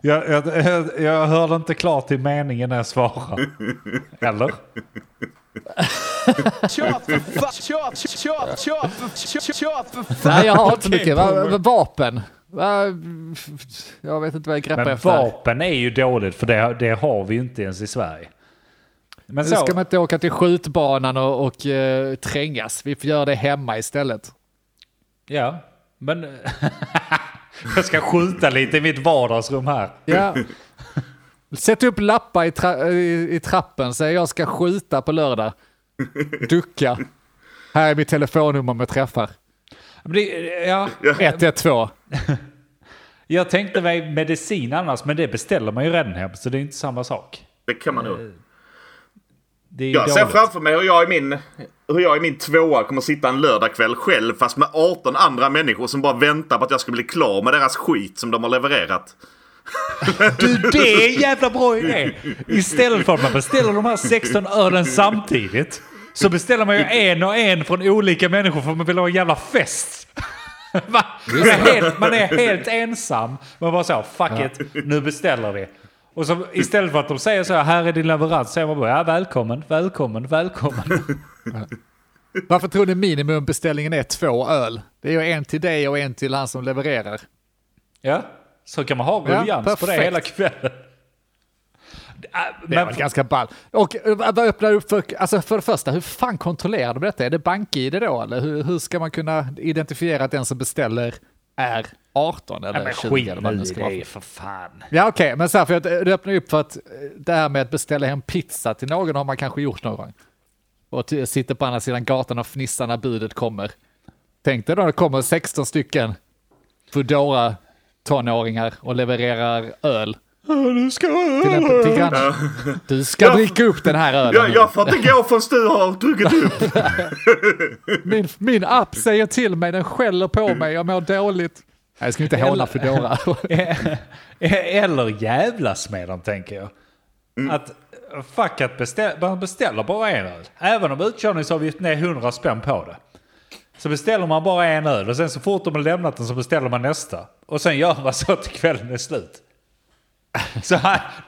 Jag, jag, jag, jag hörde inte klart till meningen när jag svarade. Eller? Nej, jag har inte mycket. Va, va, vapen. Va, jag vet inte vad jag greppar Men efter. vapen är ju dåligt för det, det har vi ju inte ens i Sverige. Men så, ska man inte åka till skjutbanan och, och eh, trängas. Vi får göra det hemma istället. ja. Men jag ska skjuta lite i mitt vardagsrum här. Ja. Sätt upp lappar i, tra i, i trappen, säg jag ska skjuta på lördag. Ducka. Här är mitt telefonnummer med träffar. Det, ja, 112. jag tänkte mig medicin annars, men det beställer man ju redan hem så det är inte samma sak. Det kan man nog. Det är ju Jag ser framför mig hur jag, i min, hur jag i min tvåa kommer sitta en lördagkväll själv fast med 18 andra människor som bara väntar på att jag ska bli klar med deras skit som de har levererat. Du, det är en jävla bra idé! Istället för att man beställer de här 16 ölen samtidigt så beställer man ju en och en från olika människor för man vill ha en jävla fest. Man är, helt, man är helt ensam. Man bara så, fuck it, nu beställer vi. Och så istället för att de säger så här, här är din leverans, säger man bara, ja välkommen, välkommen, välkommen. Varför tror ni minimumbeställningen är två öl? Det är ju en till dig och en till han som levererar. Ja, så kan man ha Ja, ruljans på det hela kvällen. Det är väl ganska ball. Och eh, vad öppnar upp för, alltså för det första, hur fan kontrollerar de detta? Är det bank-id då eller hur, hur ska man kunna identifiera att den som beställer är 18 eller Ja, men 20 skit eller vad det nu ska vara? för fan. Ja okej, men så här, för att det öppnar upp för att det här med att beställa hem pizza till någon har man kanske gjort någon gång. Och sitter på andra sidan gatan och fnissar när budet kommer. Tänk dig då det kommer 16 stycken Foodora tonåringar och levererar öl Du ska... till, en, till. Du ska Ja. dricka upp den här ölen. Jag, jag får inte gå förrän du har druckit upp. Min, min app säger till mig, den skäller på mig, jag mår dåligt. Jag ska inte håna Foodora. Eller jävlas med dem tänker jag. Att fuck att beställa, man beställer bara en öl. Även om utkörningsavgiften är 100 spänn på det. Så beställer man bara en öl och sen så fort de har lämnat den så beställer man nästa. Och sen gör man så till kvällen är slut. Så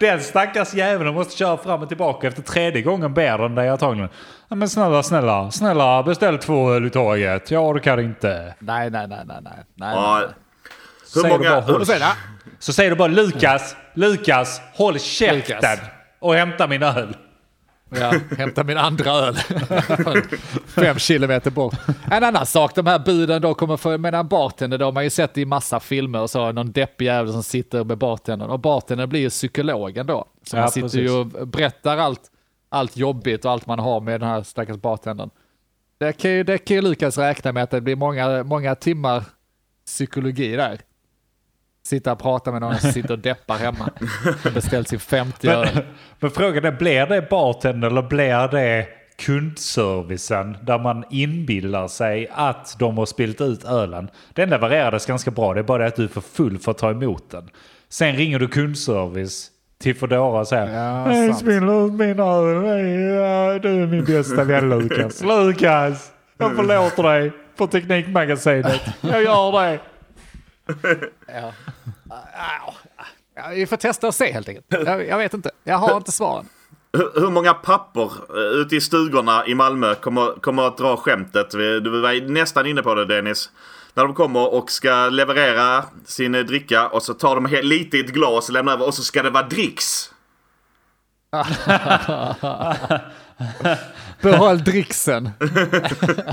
den stackars jäveln måste köra fram och tillbaka efter tredje gången ber den dig antagligen. Ja, men snälla, snälla, snälla beställ två öl i taget. Jag orkar inte. nej, nej, nej, nej, nej. nej, Ja, nej. Hur Säger många... bara, håll, så säger du bara Lukas, Lukas, håll käften Lukas. och hämta min öl. Ja, hämta min andra öl. Fem kilometer bort. En annan sak, de här buden då kommer för, med en bartender, då har man ju sett i massa filmer och så, någon deppig jävel som sitter med bartendern. Och bartendern blir ju psykologen då. Så Ja, man sitter precis. ju och berättar allt, allt jobbigt och allt man har med den här stackars bartendern. Det kan ju, det kan ju Lukas räkna med att det blir många, många timmar psykologi där. Sitta och prata med någon som sitter och deppar hemma. Beställt sin 50 öl. Men, men frågan är, blir det bartender eller blir det kundservicen där man inbillar sig att de har spilt ut ölen? Den levererades ganska bra, det är bara det att du är för full för att ta emot den. Sen ringer du kundservice till Foodora och säger Ja, Nej, spiller ut min öl. Nej, Du är min bästa vän Lukas. Lukas, jag förlåter dig på Teknikmagasinet. Jag gör det. Ja. Ja, vi får testa och se helt enkelt. Jag, jag vet inte. Jag har inte svaren. Hur, hur många pappor eh, ute i stugorna i Malmö kommer, kommer att dra skämtet? Du var nästan inne på det Dennis. När de kommer och ska leverera sin eh, dricka och så tar de lite i ett glas och lämnar över och så ska det vara dricks. Behåll dricksen.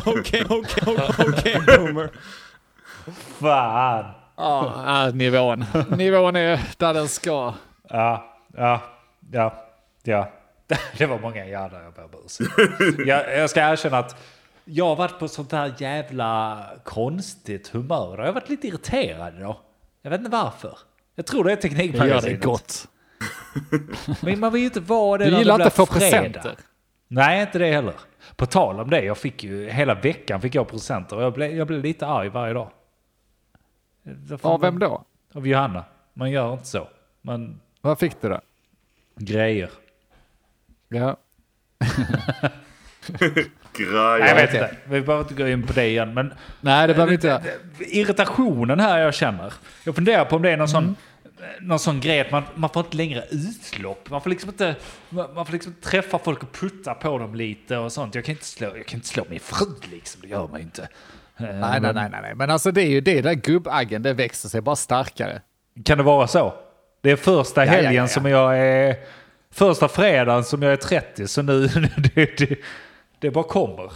Okej, okej, okej, boomer. Fan. Ja, nivån. Nivån är där den ska. Ja, ja, ja, ja. Det var många ja där jag om ursäkt. jag, jag ska erkänna att jag har varit på sånt där jävla konstigt humör. Jag har varit lite irriterad idag. Jag vet inte varför. Jag tror det är Det gör Teknikmagasinet. det gott. Men man vill ju inte vara det Du gillar det inte att få presenter. Nej, inte det heller. På tal om det, jag fick ju hela veckan fick jag presenter och jag blev, jag blev lite arg varje dag. Av vem då? Av Johanna. Man gör inte så. Man Vad fick du då? grejer. Ja. Grejer. Jag vet inte. Vi behöver inte gå in på det igen. Men Nej, det behöver vi inte irritationen här jag känner. Jag funderar på om det är någon sån någon sån grej att man, man får inte längre utlopp. Man får liksom inte man man får liksom träffa folk och putta på dem lite och sånt. Jag kan inte slå, jag kan inte slå min fru liksom. Det gör man ju inte. Eh, Nej, nej, nej, nej. Men alltså det är ju det där gubbaggen, det växer sig bara starkare. Kan det vara så? Det är första Ja, ja, helgen ja, ja. som jag är... Första fredagen som jag är 30, så nu... det, det, det bara kommer.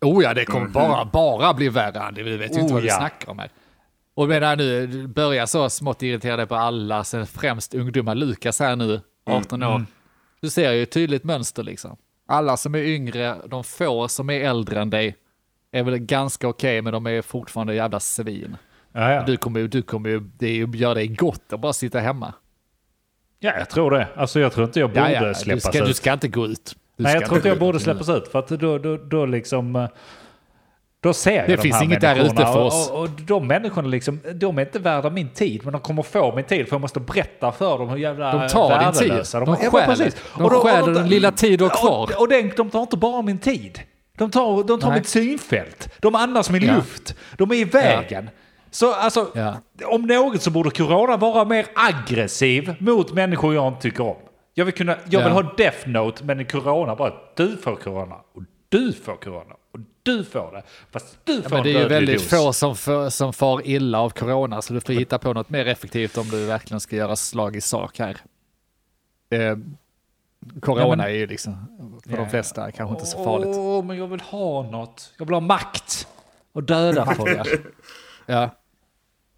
Oh ja, det kommer bara, bara bli värre. Andy. Vi vet ju inte Oh vad vi ja. snackar om här. Och medan nu börjar så smått irriterade på alla, sen främst ungdomar, Lukas här nu, 18 år. Du ser ju ett tydligt mönster liksom. Alla som är yngre, de få som är äldre än dig, är väl ganska okej, men de är fortfarande jävla svin. Ja, ja. Du kommer ju, du kommer ju, det är gör dig gott att bara sitta hemma. ja, jag tror det. Alltså jag tror inte jag borde Ja, ja, du, släppas ska, ut. du ska inte gå ut. Du Nej, jag tror inte jag borde släppas ut. För att då, då, då liksom... eh, Då ser jag Det de finns här inget där ute för oss. Och, och, och de människorna liksom, de är inte värda min tid. Men de kommer få min tid för jag måste berätta för dem hur jävla De tar din tid. De. Ja, stjäler. precis. De Och stjäler de- den lilla tid du har kvar. Och, och den, de tar inte bara min tid. De tar, de tar Nej. mitt synfält. De andas min Ja. luft. De är i vägen. Så alltså, Ja. om något så borde corona vara mer aggressiv mot människor jag inte tycker om. Jag vill, kunna, jag vill Ja. ha death note, men corona bara du får corona och du får corona och du får det. Fast du får Men en det är ju väldigt dos. få som, för, som far illa av corona, så du får hitta på något mer effektivt om du verkligen ska göra slag i sak här. Corona Ja, men- är ju liksom, för de Ja. flesta, kanske inte så farligt. Åh, men jag vill ha något. Jag vill ha makt. Och döda folk. Ja.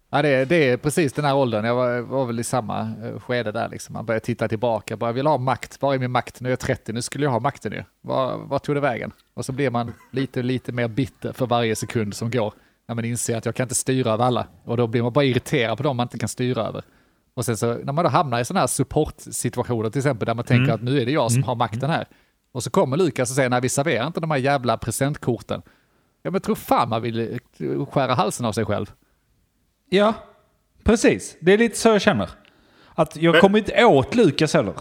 Ja, det, är- det är precis den här åldern, jag var, var väl i samma eh, skede där liksom. Man börjar titta tillbaka, bara jag vill ha makt, var är min makt? Nu är jag 30, nu skulle jag ha makten nu. Var, var tog det vägen? Och så blir man lite, lite mer bitter för varje sekund som går. När man inser att jag kan inte styra över alla. Och då blir man bara irriterad på dem man inte kan styra över. Och sen så när man då hamnar i sådana här supportsituationer till exempel, där man tänker att nu är det jag som har makten här. Och så kommer Lukas och säger, nej vi serverar inte de här jävla presentkorten. Ja men tro fan man vill eh, skära halsen av sig själv. Ja, Precis, det är lite så jag känner. Att jag Men- kommer inte åt Lukas heller.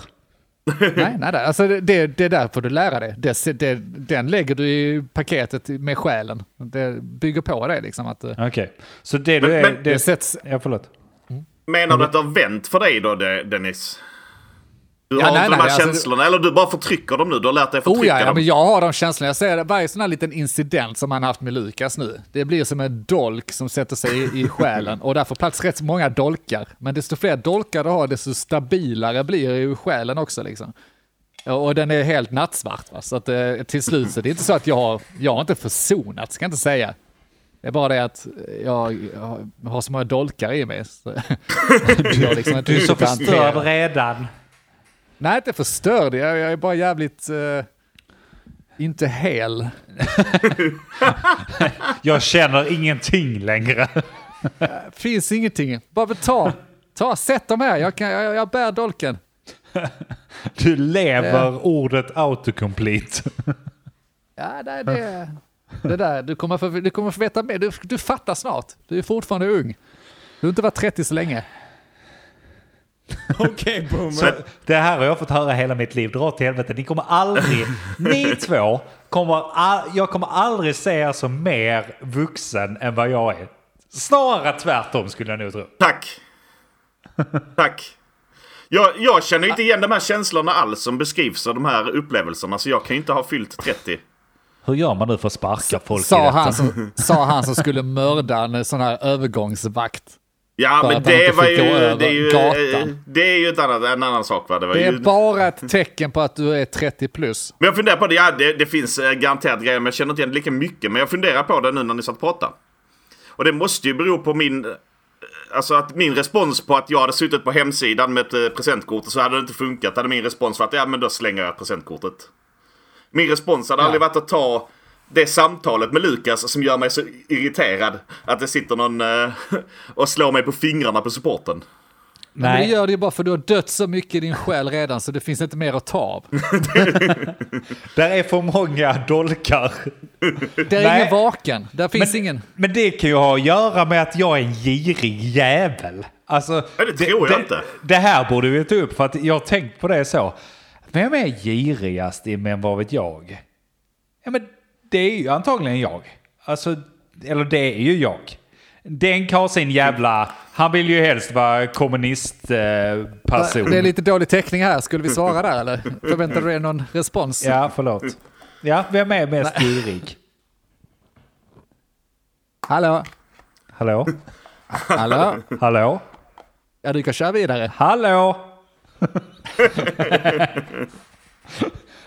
nej, nej, nej. Alltså det, det, det där får du lära dig. Det, det, den lägger du i paketet med själen. Det bygger på det liksom. Att, eh, Okej, så det du Men- är... men- det, det sätts, ja, förlåt. Menar du att det har vänt för dig då De- Dennis? Du Ja, har nej, inte de nej, här alltså- känslorna eller du bara förtrycker dem nu? Du har lärt dig Oh förtrycka ja, ja, dem? men jag har de känslorna. Jag säger det, varje sån här liten incident som han haft med Lukas nu, det blir som en dolk som sätter sig i, i själen. Och där får plats rätt så många dolkar. Men desto fler dolkar du har, desto stabilare blir ju själen också liksom. Och den är helt nattsvart. Va? Så att eh, till slut så det är inte så att jag har, jag har inte försonat, ska jag inte säga. Det är bara det att jag, jag har så många dolkar i mig. Så jag liksom Du är så förstörd redan. Nej, inte förstörd. Jag, jag är bara jävligt... eh, inte hel. Jag känner ingenting längre. Finns ingenting. Bara ta, ta, sätt dem här. Jag, kan, jag, jag bär dolken. Du lever ordet autocomplete. Ja, det, det, det där, du kommer, få, du kommer få veta mer. Du, du fattar snart. Du är fortfarande ung. Du har inte varit 30 så länge. Okej, boomer. Det här har jag fått höra hela mitt liv. Dra åt helvete. Ni kommer aldrig, ni två, kommer all, jag kommer aldrig se er som mer vuxen än vad jag är. Snarare tvärtom skulle jag nog tro. Tack. Tack. Jag, jag känner inte igen de här känslorna alls som beskrivs av de här upplevelserna. Så jag kan ju inte ha fyllt 30. Hur gör man nu för att sparka folk i Sa detta? han, som, sa han som skulle mörda en sån här övergångsvakt. Ja, men det var ju... Det är ju, gatan. det är ju ett annat, en annan sak va? Det var Det är ju... bara ett tecken på att du är 30 plus. Men jag funderar på det, ja, det, det finns eh, garanterat grejer men jag känner inte igen lika mycket. Men jag funderar på det nu när ni satt och pratade. Och det måste ju bero på min... eh, Alltså att min respons på att jag hade suttit på hemsidan med ett eh, presentkort och så hade det inte funkat. Hade min respons varit ja men då slänger jag presentkortet. Min respons hade aldrig varit att ta det samtalet med Lukas som gör mig så irriterad. Att det sitter någon eh, och slår mig på fingrarna på supporten. Men det Nej, gör det ju bara för du har dött så mycket i din själ redan så det finns inte mer att ta av. där är för många dolkar. Det är Nej. ingen vaken. Där finns Men, ingen... men det kan ju ha att göra med att jag är en girig jävel. Alltså, Ja, det tror jag inte. Det här borde vi ta upp för att jag har tänkt på det så. Vem är girigast i Men vad vet jag? Ja men det är ju antagligen jag. Alltså, eller det är ju jag. Denk har sin jävla... Han vill ju helst vara kommunistperson. Eh. Det är lite dålig täckning här. Skulle vi svara där eller? Förväntar du dig någon respons? Ja, förlåt. Ja, vem är mest girig? Hallå? Hallå? Hallå? Hallå? Ja, du kan köra vidare. Hallå?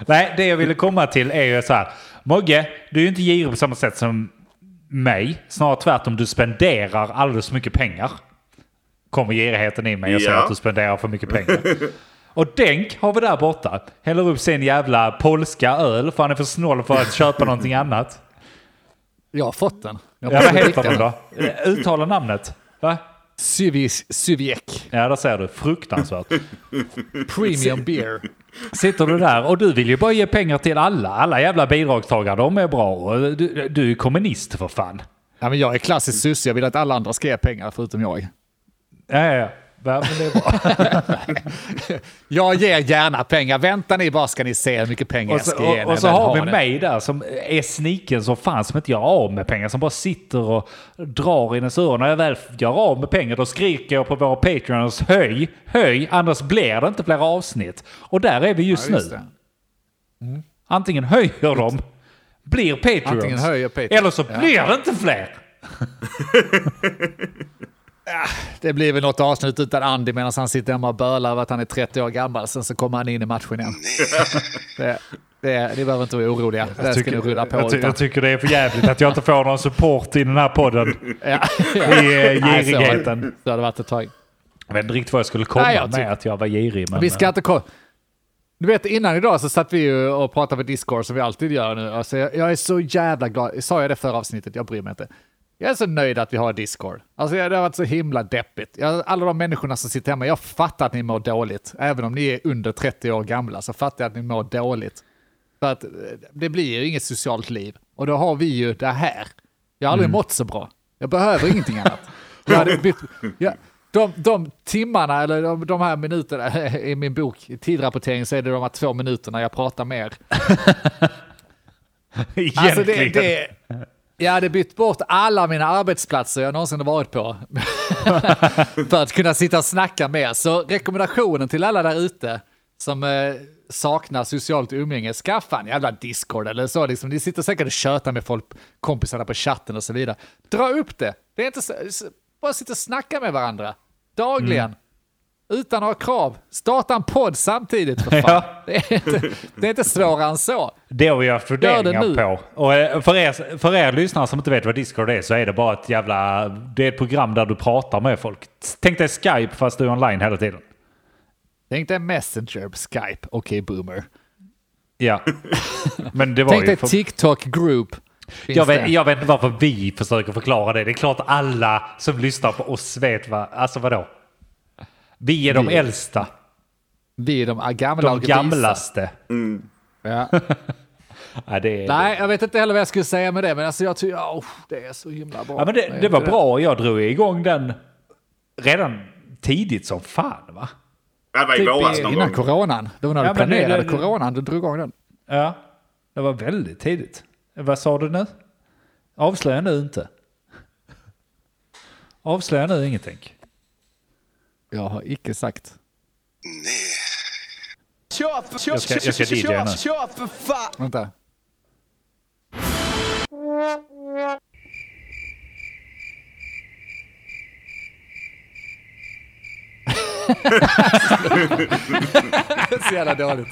Nej, det jag ville komma till är ju så här. Mogge, du är ju inte girig på samma sätt som mig. Snarare tvärtom, du spenderar alldeles för mycket pengar. Kommer girigheten i mig och säger Ja. att du spenderar för mycket pengar. Och Denk har vi där borta. Häller upp sin jävla polska öl för han är för snål för att köpa någonting annat. Jag har fått den. Jag Ja, har vad heter den den. då? Eh, Uttala namnet. Va? Syviek. Ja, där ser du. Fruktansvärt. Premium beer. Sitter du där och du vill ju bara ge pengar till alla. Alla jävla bidragstagare, de är bra. Du, du är kommunist för fan. Ja, men jag är klassisk susse. Jag vill att alla andra ska ge pengar förutom jag. Ja, ja, ja. Ja, men det är bra. Jag ger gärna pengar. Vänta ni bara ska ni se hur mycket pengar Och jag ska ge och, och så har vi det. mig där som är sniken som fan som inte gör av med pengar. Som bara sitter och drar i ens öron. När jag väl gör av med pengar då skriker jag på våra Patreons höj, höj, annars blir det inte flera avsnitt. Och där är vi just Ja, just nu. det. Antingen höjer de, blir Patreons. Eller så Ja. blir det inte fler. Det blir väl något avsnitt utan Andy medan han sitter hemma och bölar över att han är 30 år gammal. Sen så kommer han in i matchen igen. Det, det, ni behöver inte vara oroliga. Det ska ni rulla på jag, ty- utan. jag tycker det är för jävligt att jag inte får någon support i den här podden. Ja. I eh, Nej, så- girigheten. Så har det varit ett tag. Jag vet inte riktigt vad jag skulle komma Nej, jag tycker- med att jag var girig. Men, Vi ska inte kolla. Du vet innan idag så satt vi ju och pratade på Discord som vi alltid gör nu. Alltså, jag, jag är så jävla glad. Sa jag det förra avsnittet? Jag bryr mig inte. Jag är så nöjd att vi har Discord. Alltså det har varit så himla deppigt. Jag, alla de människorna som sitter hemma, jag fattar att ni mår dåligt. Även om ni är under 30 år gamla så fattar jag att ni mår dåligt. För att eh, det blir ju inget socialt liv. Och då har vi ju det här. Jag har aldrig mått så bra. Jag behöver ingenting annat. Jag hade bytt, jag, de, de timmarna, eller de, de här minuterna, i min bok, i tidrapportering, så är det de här två minuterna jag pratar mer. Egentligen. Alltså det, det, jag hade bytt bort alla mina arbetsplatser jag någonsin har varit på. för att kunna sitta och snacka mer. Så rekommendationen till alla där ute som eh, saknar socialt umgänge, skaffa en jävla Discord eller så. Liksom, ni sitter säkert och tjötar med folk, kompisarna på chatten och så vidare. Dra upp det. Det är inte så, bara sitta och snacka med varandra. Dagligen. Utan några krav. Starta en podd samtidigt för fan. Ja. Det, är inte, det är inte svårare än så. Det har vi haft funderingar på. Och eh, för er, för er lyssnare som inte vet vad Discord är så är det bara ett jävla... Det är ett program där du pratar med folk. Tänk dig Skype fast du är online hela tiden. Tänk dig Messenger Skype. Okej, boomer. Ja. Men det var Tänk dig För, TikTok group. Jag, vet, jag vet inte varför vi försöker förklara det. Det är klart alla som lyssnar på oss vet vad... Alltså vadå? Vi är de Vi- äldsta. Vi är de gamla De gamlaste. Ja. Ja, det är, Nej, jag vet inte heller vad jag skulle säga med det, men alltså jag tycker, oh, det är så himla bra. Ja, men det, det var bra. Jag drog igång den redan tidigt som fan va? Det var i Typ våras i- någon Innan gång. coronan. Det var när Ja, du men det- planerade det- coronan, du drog igång den. Ja, det var väldigt tidigt. Vad sa du nu? Avslöja nu inte. Avslöja nu ingenting. Jag har icke sagt. Jag ska, jag ska DJa nu. Vänta. Det är så jävla dåligt.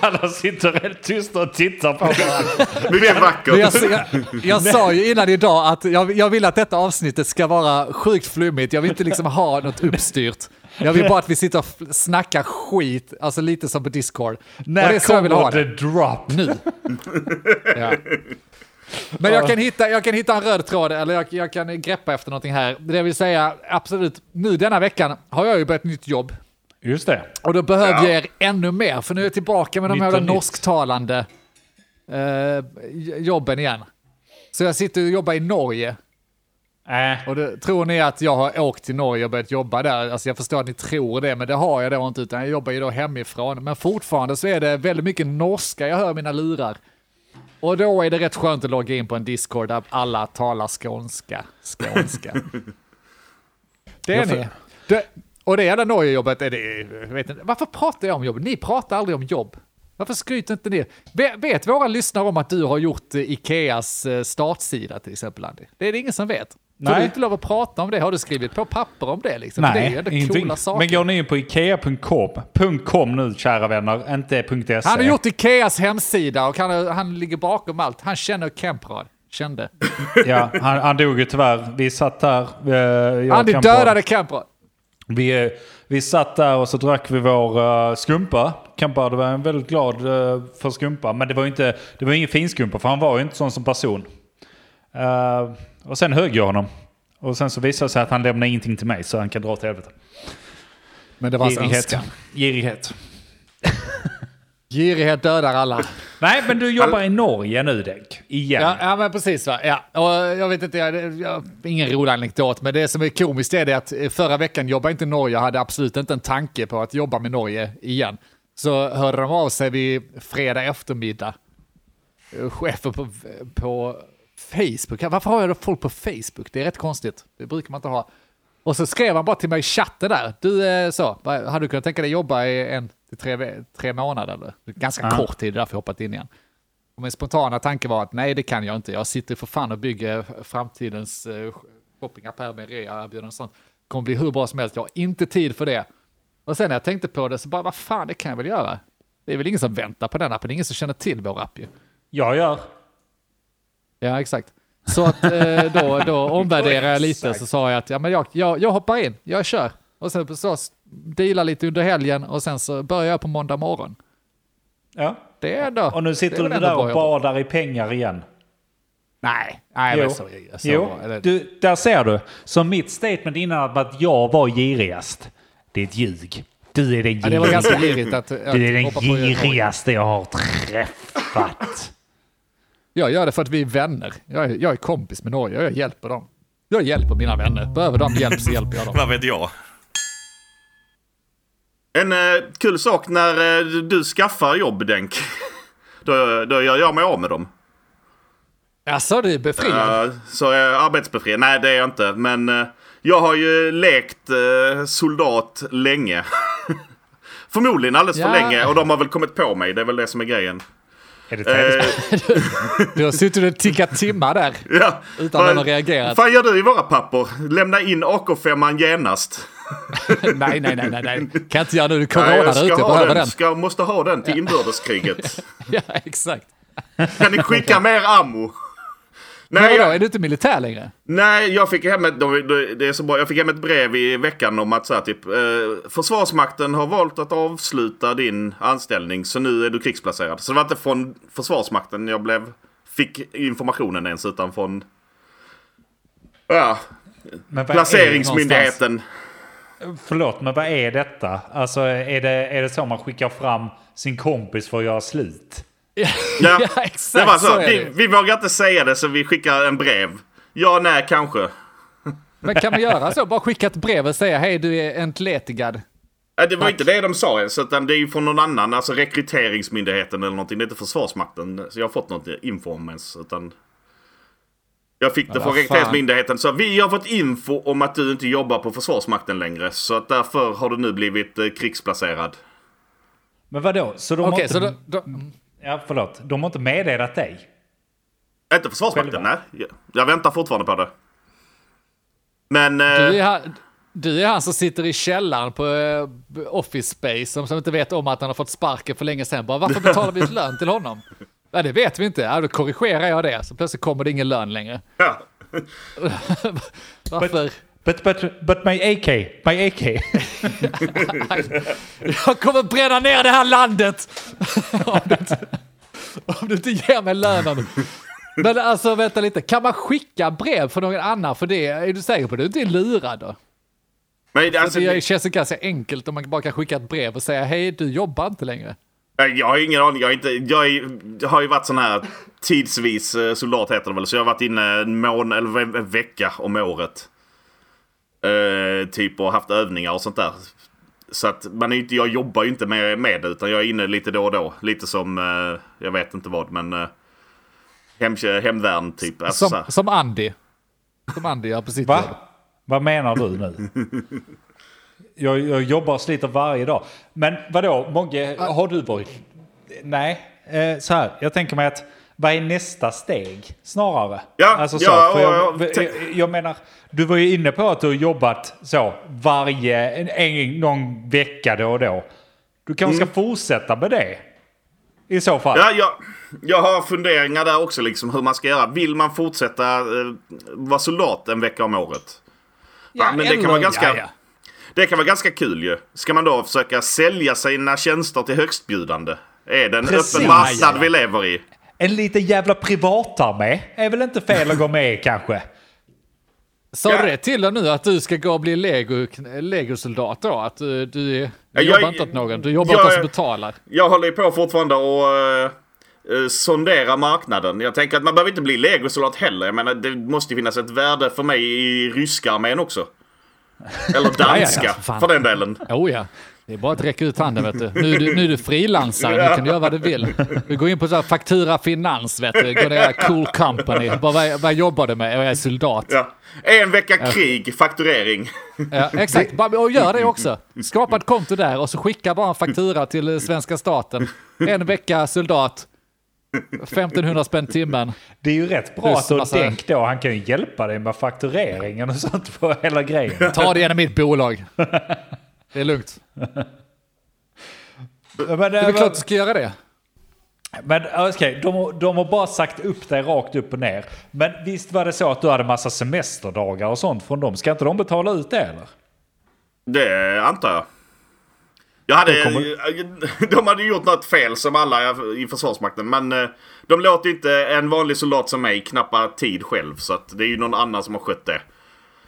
Alla sitter helt tysta och tittar på varandra. Men vackert. jag, jag, jag sa ju innan idag att jag, jag vill att detta avsnittet ska vara sjukt flummigt. Jag vill inte liksom ha något uppstyrt. Jag vill bara att vi sitter och snackar skit, alltså lite som på Discord. och det När är så jag vill ha kommer det. the drop? Nu. Ja. Men jag kan, hitta, jag kan hitta en röd tråd, eller jag, jag kan greppa efter någonting här. Det vill säga, absolut, nu denna veckan har jag ju börjat nytt jobb. Just det. Och då behöver Ja. jag er ännu mer, för nu är jag tillbaka med de här norsktalande eh, jobben igen. Så jag sitter och jobbar i Norge. Äh, Och det, tror ni att jag har åkt till Norge och börjat jobba där? Alltså jag förstår att ni tror det, men det har jag då inte, utan jag jobbar ju då hemifrån. Men fortfarande så är det väldigt mycket norska jag hör mina lurar. Och då är det rätt skönt att logga in på en Discord där alla talar skånska. Skånska. Det är ni. Det, och det jävla Norge-jobbet, är det, vet inte, varför pratar jag om jobb? Ni pratar aldrig om jobb. Varför skryter inte ni? Vet, vet våra lyssnare om att du har gjort eh, Ikeas eh, startsida till exempel, Andy? Det är det ingen som vet. Får Nej. du inte lov att prata om det? Har du skrivit på papper om det? Liksom? För det är nej, ingenting. coola saker. Men går ni in på ikea.com, .com nu kära vänner, inte .se. Han har gjort Ikeas hemsida och han, han ligger bakom allt. Han känner Kemprad. Kände. Ja, han, han dog ju tyvärr. Vi satt där. eh, Andy på- dödade Kemprad. Vi, vi satt där och så drack vi vår uh, skumpa. Kampa var väldigt glad eh, för skumpa. Men det var ju inte, det var ingen finskumpa för han var ju inte sån som person. Eh, och sen högg jag honom. Och sen så visade det sig att han lämnade ingenting till mig så han kan dra åt helvete. Men det var hans önskan. Girighet. Girighet dödar alla. Nej men du jobbar i Norge nu Denk. Igen. Ja, ja men precis va. Ja. Och jag vet inte, jag, jag, ingen rolig anekdot, men det som är komiskt är det att förra veckan jobbade inte Norge, jag hade absolut inte en tanke på att jobba med Norge igen. Så hörde de av sig vid fredag eftermiddag. Eh, Chefen på, på Facebook. Varför har jag då folk på Facebook? Det är rätt konstigt. Det brukar man inte ha. Och så skrev han bara till mig i chatten där. Du, eh, så, hade du kunnat tänka dig jobba i en till tre, tre månader? Eller? Ganska Ja. kort tid, därför jag hoppat in igen. Och min spontana tanke var att nej, det kan jag inte. Jag sitter för fan och bygger framtidens uh, shoppingappar med rea-erbjudanden och sånt. kommer bli hur bra som helst. Jag har inte tid för det. Och sen när jag tänkte på det så bara, vad fan, det kan jag väl göra. Det är väl ingen som väntar på den appen, det är ingen som känner till vår app ju. Jag gör. Ja, exakt. Så att eh, då, då omvärderar jag lite, så sa jag att ja, men jag, jag, jag hoppar in, jag kör. Och sen så dealar lite under helgen och sen så börjar jag på måndag morgon. Ja. Det är ändå... Och nu sitter du där och badar i pengar igen. Nej, nej Jo. men så, så Jo, eller, du, där ser du. Så mitt statement innan att jag var girigast, det är ett ljug. Du är den ja, det var ganska girigt att, att Du är den girigaste jag har träffat. Jag gör det för att vi är vänner. Jag är, jag är kompis med Norge och jag hjälper dem. Jag hjälper mina vänner. Behöver de hjälp så hjälper jag dem. Vad vet jag? En eh, kul sak när eh, du skaffar jobb Denk. då, då gör jag mig av med dem. Alltså du är befriad? Uh, så är jag arbetsbefriad. Nej det är jag inte. Men eh, jag har ju lekt eh, soldat länge. Förmodligen alldeles Ja. för länge och de har väl kommit på mig. Det är väl det som är grejen. Är det tv-spel? Eh, Du har suttit och tickat timmar där. ja. Utan Vad- att har reagerat. fan gör du i våra papper? Lämna in AK5 genast. nej, nej, nej, nej, nej. Kan inte göra nu. Det är corona jag där ute. behöver den. den. Ska, måste ha den till inbördeskriget. Ja, exakt. Kan ni skicka mer ammo? Nej, jag, är du inte militär längre? nej, jag fick hem ett, det är så bra. Jag fick hem ett brev i veckan om att så här, typ, eh, Försvarsmakten har valt att avsluta din anställning så nu är du krigsplacerad. Så det var inte från Försvarsmakten jag blev, fick informationen ens utan från ja, placeringsmyndigheten. Förlåt, men vad är detta? Alltså är det, är det så man skickar fram sin kompis för att göra slut? Ja, Ja, ja det exakt var så, så. är Vi, det. vi vågar inte säga det så vi skickar en brev. Ja, nej, kanske. Men kan man göra så? Bara skicka ett brev och säga hej, du är entledigad. Nej, det var inte det de sa ens, utan det är ju från någon annan, alltså rekryteringsmyndigheten eller någonting. Det är inte Försvarsmakten, så jag har fått något info om ens, utan... Jag fick det från rekryteringsmyndigheten, så vi har fått info om att du inte jobbar på Försvarsmakten längre, så att därför har du nu blivit eh, krigsplacerad. Men vadå? Så de Okej, har inte... så då, då, Ja, förlåt. De har inte meddelat dig? Inte Försvarsmakten, Själva. nej. Jag, väntar fortfarande på det. Men... du, Eh, är han, du är han som sitter i källaren på eh, Office Space som, som inte vet om att han har fått sparken för länge sedan. Bara, varför betalar vi lön till honom? Ja, det vet vi inte. Ja, då korrigerar jag det. Så plötsligt kommer det ingen lön längre. ja. Varför? But, but, but my AK, my AK. Jag kommer bränna ner det här landet! om, du inte, om du inte ger mig lönen. Men alltså vänta lite, kan man skicka brev för någon annan för det? Är du säker på att du inte är lurad då? Men alltså, det känns ganska enkelt om man bara kan skicka ett brev och säga hej, du jobbar inte längre. Jag har ingen aning. Jag, inte, jag, är, jag har ju varit sån här tidsvis eh, soldat heter det väl. Så jag har varit inne en månad eller en vecka om året. Eh, typ och haft övningar och sånt där. Så att man är inte, jag jobbar ju inte med, med det utan jag är inne lite då och då. Lite som, eh, jag vet inte vad men uh, hem, hemvärn typ. Alltså, så Som, som Andy. Som Andy gör på sitt Va? Vad menar du nu? Jag, jag jobbar och sliter varje dag. Men vadå, Mogge, har du varit... Nej, eh, så här. Jag tänker mig att vad är nästa steg snarare? Ja, alltså, så, ja, för jag, jag, jag menar, du var ju inne på att du har jobbat så varje, en, en, någon vecka då och då. Du kanske ska fortsätta med det? I så fall. Ja, jag, jag har funderingar där också liksom hur man ska göra. Vill man fortsätta eh, vara soldat en vecka om året? Ja, men det kan eller- vara ganska... ja, ja. Det kan vara ganska kul ju. Ska man då försöka sälja sina tjänster till högstbjudande? Är det en Precis. öppen Ja, marknad ja, ja. vi lever i? En liten jävla privatarmé är väl inte fel att gå med i kanske? Sa Ja. du det till dig nu att du ska gå och bli lego, legosoldat då? Att du, du, du Ja, jobbar jag- inte åt någon, du jobbar jag- åt oss som betalar. Jag håller ju på fortfarande och uh, sondera marknaden. Jag tänker att man behöver inte bli legosoldat heller. Jag menar, det måste ju finnas ett värde för mig i ryska armén också. Eller ja, danska, fan. för den delen. Oh ja, det är bara att räcka ut handen vet du. Nu är du, nu är du frilansare, nu kan du göra vad du vill. Du går in på så här Faktura Finans vet du, går ner Cool Company. Bara, vad, vad jobbar du med? Jag är soldat. Ja. En vecka krig, fakturering. Ja, exakt, Bara- och gör det också. Skapa ett konto där och så skicka bara en faktura till eh, svenska staten. En vecka soldat, 1500 spänn timmen. Det är ju rätt bra Plus att massa- Denk då. Han kan ju hjälpa dig med faktureringen och sånt på hela grejen. Ta det genom mitt bolag. Det är lugnt. Men, Det är klart du ska göra det. men okej, de, de har bara sagt upp dig rakt upp och ner. Men visst var det så att du hade massa semesterdagar och sånt från dem? Ska inte de betala ut det eller? Det antar jag. Jag hade, De hade gjort något fel som alla i Försvarsmakten. Men eh, de låter inte en vanlig soldat som mig knappa tid själv. Så att det är ju någon annan som har skött det.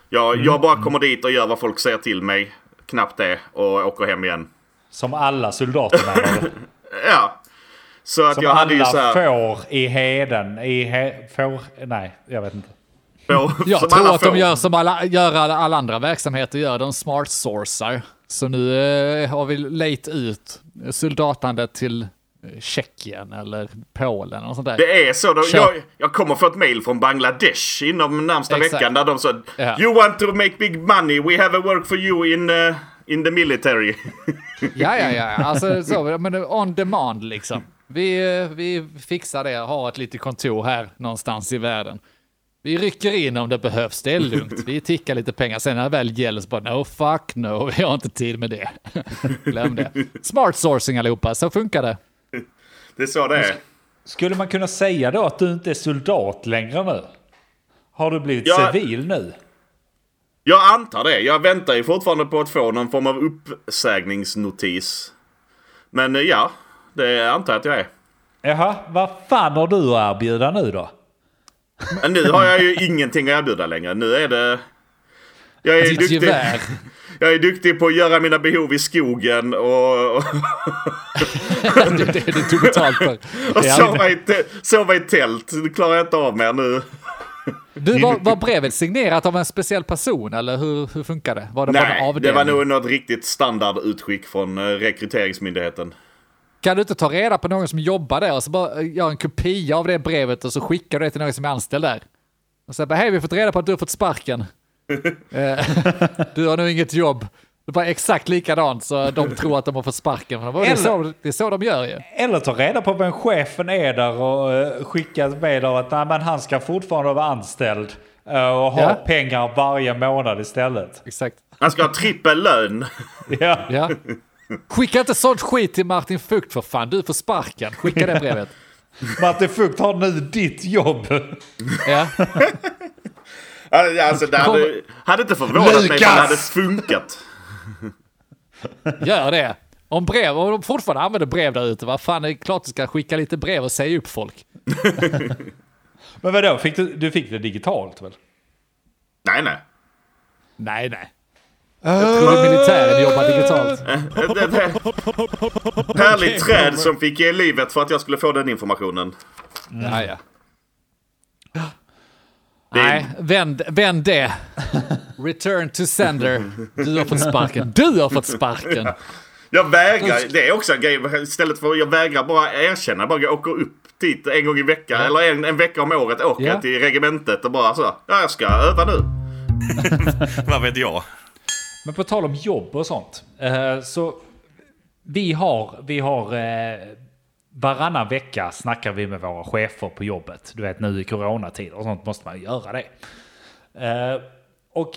Jag, Mm. jag bara kommer dit och gör vad folk säger till mig. Knappt det och åker hem igen. Som alla soldater menar du? Ja. Så att Som jag hade ju alla så här... får i heden. I he, får, nej, jag vet inte. Får, Jag tror att de får. gör som alla, gör alla, alla andra verksamheter gör, de smart sourcar. Så nu eh, har vi lejt ut soldatandet till Tjeckien eller Polen och sånt där. Det är så. Då, jag, jag kommer få ett mail från Bangladesh inom närmsta Exakt. veckan där de sa Ja. You want to make big money, we have a work for you in, uh, in the military. Ja, ja, ja. Alltså så, men on demand liksom. Vi, eh, vi fixar det, har ett litet kontor här någonstans i världen. Vi rycker in om det behövs, det är lugnt. Vi tickar lite pengar. Sen när det väl gäller så bara no fuck no, vi har inte tid med det. Glöm det. Smart sourcing allihopa, så funkar det. Det är så det är. Skulle man kunna säga då att du inte är soldat längre nu? Har du blivit Ja. civil nu? Jag antar det. Jag väntar ju fortfarande på att få någon form av uppsägningsnotis. Men eh, ja, det antar jag att jag är. Jaha, vad fan har du att erbjuda nu då? Men nu har jag ju ingenting att erbjuda längre. Nu är det... Jag är, Ditt duktig, gevär. Jag är duktig på att göra mina behov i skogen och, Det det du tog betalt för. och sova, i, sova i tält. Det klarar jag inte av mer nu. Du, var, var brevet signerat av en speciell person eller hur, hur funkar det? Var det Nej, det var nog något riktigt standardutskick från eh, rekryteringsmyndigheten. Kan du inte ta reda på någon som jobbar där och så bara eh, göra en kopia av det brevet och så skickar du det till någon som är anställd där? Och så bara, hej vi har fått reda på att du har fått sparken. Eh, du har nu inget jobb. Det bara exakt likadant så de tror att de har fått sparken. Det är så, det är så de gör ju. Eller ta reda på vem chefen är där och uh, skicka ett mejl av att nej, men han ska fortfarande vara anställd eh, och ha Ja. pengar varje månad istället. Exakt. Han ska ha trippel lön. Ja. Ja. Skicka inte sånt skit till Martin Fukt för fan, du får sparken. Skicka det brevet. Martin Fukt har nu ditt jobb. Ja. Alltså, det hade, hade inte förvånat mig om det Lukas! hade funkat. Gör det. Om brev, om de fortfarande använder brev där ute, vad fan, det är klart du ska skicka lite brev och säga upp folk. Men vadå, fick du, du fick det digitalt väl? Nej, nej. Nej, nej. Jag tror militären jobbar digitalt. Ett, ett, ett härligt träd som fick ge livet för att jag skulle få den informationen. Ja, ja. Nej, vänd, vänd det. Return to sender. Du har fått sparken. Du har fått sparken. Jag vägrar, det är också en grej. Istället för jag vägrar bara erkänna. Bara jag åker upp dit en gång i veckan. Eller en, en vecka om året åker Ja. jag till regementet och bara så. Ja, jag ska öva nu. Vad vet jag? Men på tal om jobb och sånt. eh, så vi har, vi har eh, varannan vecka snackar vi med våra chefer på jobbet. Du vet nu i coronatider och sånt måste man göra det. Eh, och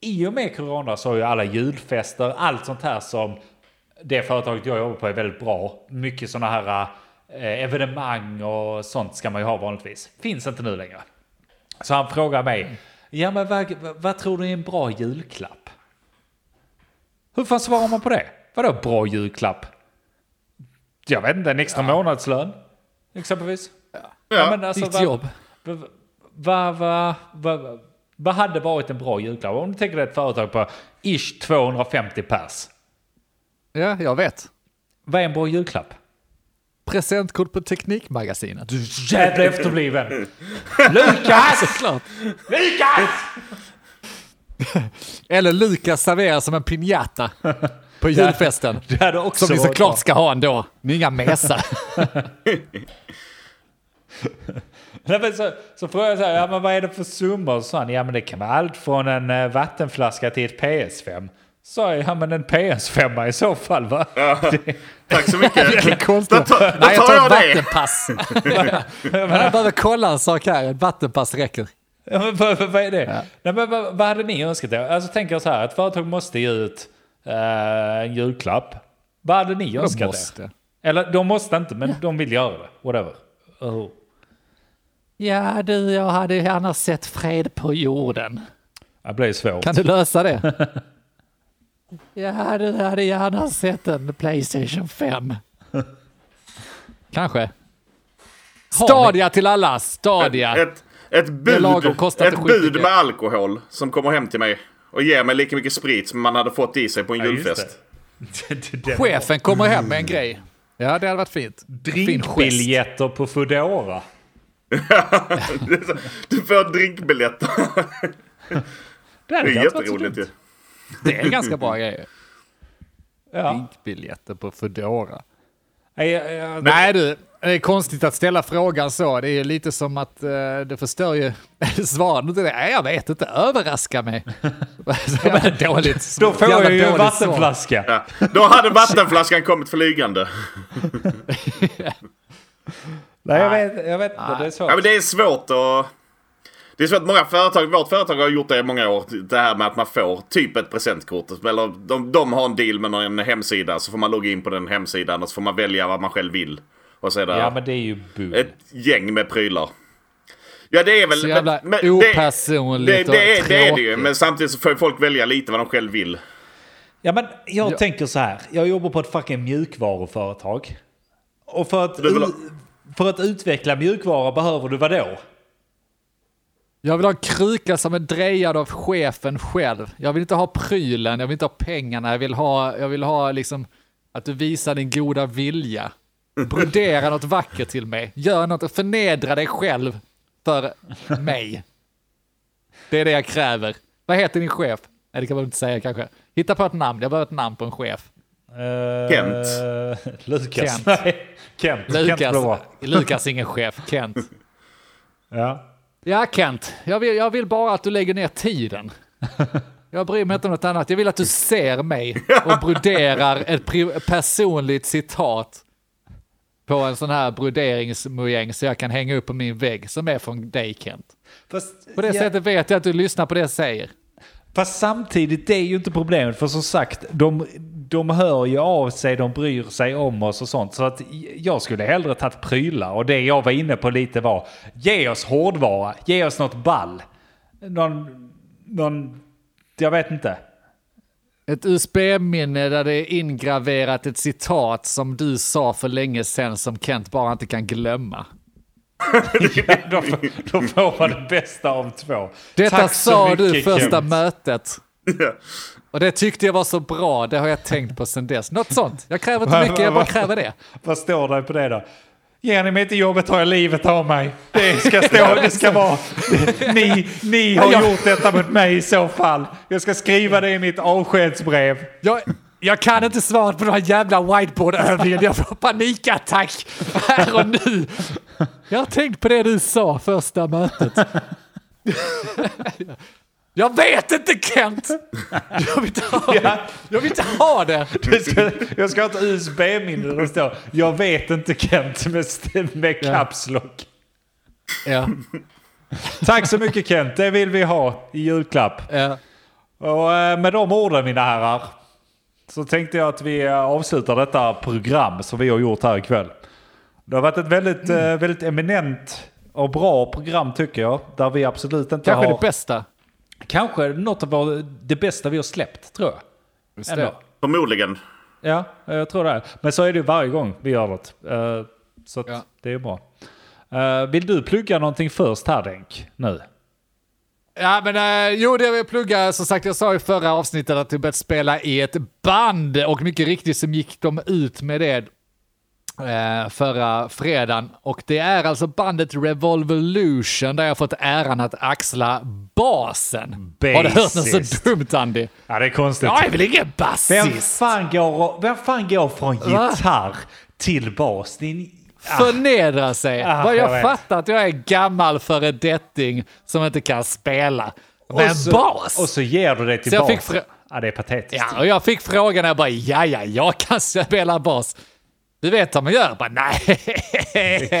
i och med corona så har ju alla julfester, allt sånt här som det företaget jag jobbar på är väldigt bra. Mycket sådana här eh, evenemang och sånt ska man ju ha vanligtvis. Finns inte nu längre. Så han frågar mig, ja men vad, vad tror du är en bra julklapp? Hur fan svarar man på det? Vadå bra julklapp? Jag vet inte, en extra månadslön? Exempelvis? Ja. men alltså, Ditt vad- jobb. vad- Vad vad- vad- vad hade varit en bra julklapp? Om du tänker dig ett företag på ish 250 pers. Ja, jag vet. Vad är en bra julklapp? Presentkort på Teknikmagasinet. Du jävla efterbliven! Lukas! Såklart. Lukas! Eller Lukas serverar som en piñata på julfesten. Det hade också Som vi såklart ska ha ändå. Ni är inga mesar. Nej, men så, så frågade jag så här, ja men vad är det för summor? Så sa han, ja men det kan vara allt från en eh, vattenflaska till ett PS5. Så jag, ja men en PS5 i så fall va? Det, Tack så mycket. Vilken Då konstig... tar, då Nej, jag tar jag ett det. vattenpass. jag behöver kolla en sak här. Ett vattenpass räcker. ja, men, vad, vad, är det? Nej, men, vad, vad hade ni önskat er? Alltså tänker jag så här, ett företag måste ge ut en julklapp. Vad hade ni önskat måste. er? Eller de måste inte, men de vill göra det. Whatever. Oh. Ja du, jag hade gärna sett fred på jorden. Det blir svårt. Kan du lösa det? ja, du hade gärna sett en Playstation 5. Kanske. Stadia till alla, Stadia. Ett, ett bud, ett inte skitmycket. bud med alkohol som kommer hem till mig och ger mig lika mycket sprit som man hade fått i sig på en Ja, julfest. det. Det- det- Chefen kommer hem med en grej. Ja, det hade varit fint. Drinkbiljetter på Foodora. Du får drinkbiljetter. Det är jätteroligt ju. Det är en ganska bra grej. Ja. Blinkbiljetter på Foodora. Nej, du, det är konstigt att ställa frågan så. Det är lite som att uh, det förstör ju det. Nej, jag vet inte, överraska mig. Jävla dåligt. Då får jag ju en vattenflaska. Ja. Då hade vattenflaskan kommit flygande. Nej, jag vet, jag vet inte. Det är svårt. Ja, men det är svårt att... Det är svårt. Många företag, vårt företag har gjort det i många år. Det här med att man får typ ett presentkort. Eller de, de har en deal med någon hemsida. Så får man logga in på den hemsidan och så får man välja vad man själv vill. Och så är det Ja, men det är ju bull. ett gäng med prylar. Ja det är väl... Så jävla men- det- opersonligt det, det, är, och det är det ju. Men samtidigt så får folk välja lite vad de själv vill. Ja, men jag Ja. tänker så här. Jag jobbar på ett fucking mjukvaruföretag. Och för att, Du vill för att utveckla mjukvara behöver du vad då? Jag vill ha en kruka som är drejad av chefen själv. Jag vill inte ha prylen, jag vill inte ha pengarna, jag vill ha, jag vill ha liksom att du visar din goda vilja. Brodera något vackert till mig. Gör något, förnedra dig själv för mig. Det är det jag kräver. Vad heter din chef? Nej, det kan man inte säga kanske. Hitta på ett namn, jag behöver ett namn på en chef. Uh, Kent. Lukas. Kent. Nej, Kent. Lukas. Lukas är ingen chef, Kent. Ja. Ja, Kent. Jag vill, jag vill bara att du lägger ner tiden. Jag bryr mig inte om något annat. Jag vill att du ser mig och broderar ett personligt citat på en sån här broderingsmojäng så jag kan hänga upp på min vägg som är från dig, Kent. Fast, På det ja, sättet vet jag att du lyssnar på det jag säger fast samtidigt, det är ju inte problemet. För som sagt, de, de hör ju av sig, de bryr sig om oss och sånt. Så att jag skulle hellre tagit prylar. Och det jag var inne på lite var, ge oss hårdvara, ge oss något ball. Någon, någon jag vet inte. Ett USB-minne där det är ingraverat ett citat som du sa för länge sedan som Kent bara inte kan glömma. Ja, då, får- då får man det bästa av två. Detta Tack sa du mycket, första Kent. mötet. Och det tyckte jag var så bra, det har jag tänkt på sedan dess. Något sånt. Jag kräver inte mycket, jag bara kräver det. Vad står det på det då? Ger ni mig inte jobbet tar jag livet av mig. Det ska stå, det ska vara. Ni, ni har gjort detta mot mig i så fall. Jag ska skriva det i mitt avskedsbrev. Jag, jag kan inte svaret på den här jävla whiteboard-övningen, jag får panikattack här och nu. Jag har tänkt på det du sa första mötet. Jag vet inte Kent! Jag vill inte ha det. Jag vill inte ha det. Ska, jag ska ha ett USB-minne där det står Jag vet inte Kent med, med caps lock. Ja, Tack så mycket Kent, det vill vi ha i julklapp. ja. Och eh, med de orden mina herrar så tänkte jag att vi avslutar detta program som vi har gjort här ikväll. Det har varit ett väldigt, eh, väldigt eminent och bra program tycker jag. Där vi absolut inte Kanske har... det bästa. Kanske något av det bästa vi har släppt tror jag. Just Ändå. det. Förmodligen. Ja, jag tror det. Men så är det ju varje gång vi gör något. Eh, Så att Ja. det är bra. Eh, Vill du plugga någonting först här Denk? Nu? Ja, men eh, jo, det jag vill plugga, som sagt, jag sa i förra avsnittet att jag börjat spela i ett band och mycket riktigt så gick de ut med det förra fredagen. Och det är alltså bandet Revolvolution där jag fått äran att axla basen. Har du hört något Basist. så dumt, Andy? Ja, det är konstigt. Jag är väl ingen Vem basist? fan, går, vem fan går från gitarr till bas? En- Ah, Förnedra sig. Ah, Bara jag jag fattar att jag är gammal föredetting som inte kan spela. Men och så, bas! Och så ger du det till Så jag bas. ja, det är patetiskt. Ja, och jag fick frågan och jag bara, ja, ja, jag kan spela bas. Du vet vad man gör? Bara, nej.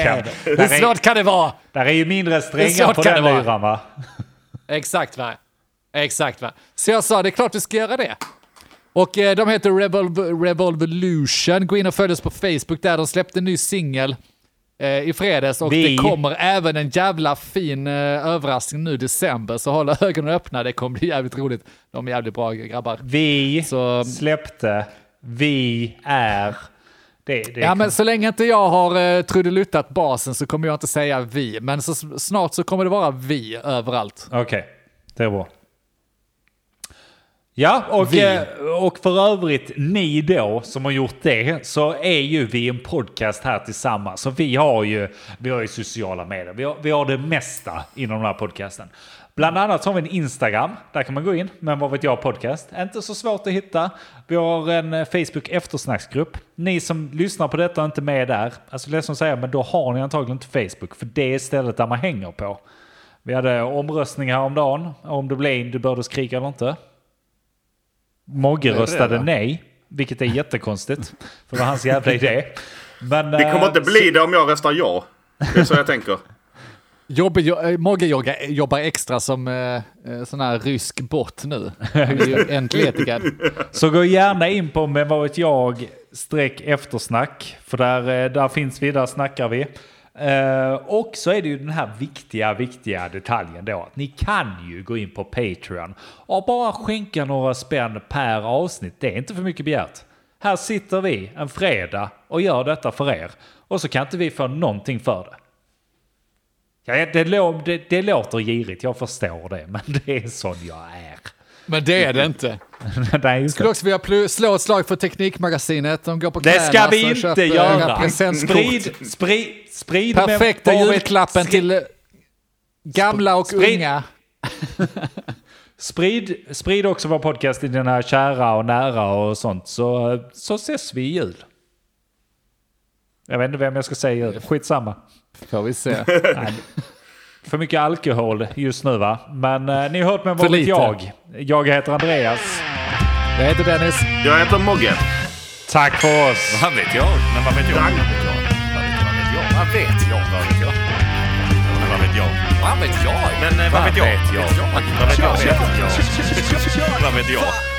kan- Hur svårt kan det vara? Där är ju mindre strängar på kan den lyran va? Exakt va? Exakt va? Så jag sa, det är klart vi ska göra det. Och eh, de heter Revol- Revolvolution. Gå in och följ oss på Facebook där. De släppte en ny singel eh, i fredags och Vi- det kommer även en jävla fin eh, överraskning nu i december. Så håll ögonen öppna, det kommer bli jävligt roligt. De är jävligt bra grabbar. Vi Så- släppte, vi är... Det, det Ja, men så länge inte jag har uh, trudeluttat basen så kommer jag inte säga vi. Men så snart så kommer det vara vi överallt. Okej, det är bra. Ja, och, eh, och för övrigt ni då som har gjort det så är ju vi en podcast här tillsammans. Så vi har ju, vi har ju sociala medier, vi har, vi har det mesta inom den här podcasten. Bland annat så har vi en Instagram. Där kan man gå in. Men vad vet jag podcast. Inte så svårt att hitta. Vi har en eh, Facebook eftersnacksgrupp. Ni som lyssnar på detta och inte med där. Alltså ledsen att säga men då har ni antagligen inte Facebook. För det är stället där man hänger på. Vi hade omröstning häromdagen. Om det blev in, du började skrika eller inte. Mogge röstade det? nej. Vilket är jättekonstigt. För det var hans jävla idé. Men, Det kommer eh, inte bli det om jag röstar ja. Det är så jag tänker. Jobbe, jo, eh, Mogge jobbar extra som eh, eh, sån här rysk bot nu. Han är ju. Så gå gärna in på med vad vet jag streck eftersnack. För där, eh, där finns vi, där snackar vi. Eh, och så är det ju den här viktiga, viktiga detaljen då. Att ni kan ju gå in på Patreon och bara skänka några spänn per avsnitt. Det är inte för mycket begärt. Här sitter vi en fredag och gör detta för er. Och så kan inte vi få någonting för det. Ja, det, lå- det, det låter girigt, jag förstår det. Men det är sån jag är. Men det är det inte. Nej, just Skulle också vilja slå ett slag för Teknikmagasinet. De går på Det ska knäna, vi inte göra. Sprid, sprid, sprid med- Perfekta vet- julklappen skri- till gamla och Sprid- unga. Sprid, sprid också vår podcast till dina kära och nära och sånt så, så ses vi i jul. Jag vet inte vem jag ska säga i jul. Skitsamma. Får vi se. Nej. För mycket alkohol just nu va? Men eh, ni har hört med För vad vet jag. Jag heter Andreas. Jag heter Dennis. Jag heter Mogge. Tack för oss. Vad vet jag? Men vad vet jag? Vad vet jag? Vad vet jag? Vad vet jag? Men vad vet jag? Vad vet jag? Men eh, vad vet jag? Vad vet jag? Vad vet jag? Vad vet jag?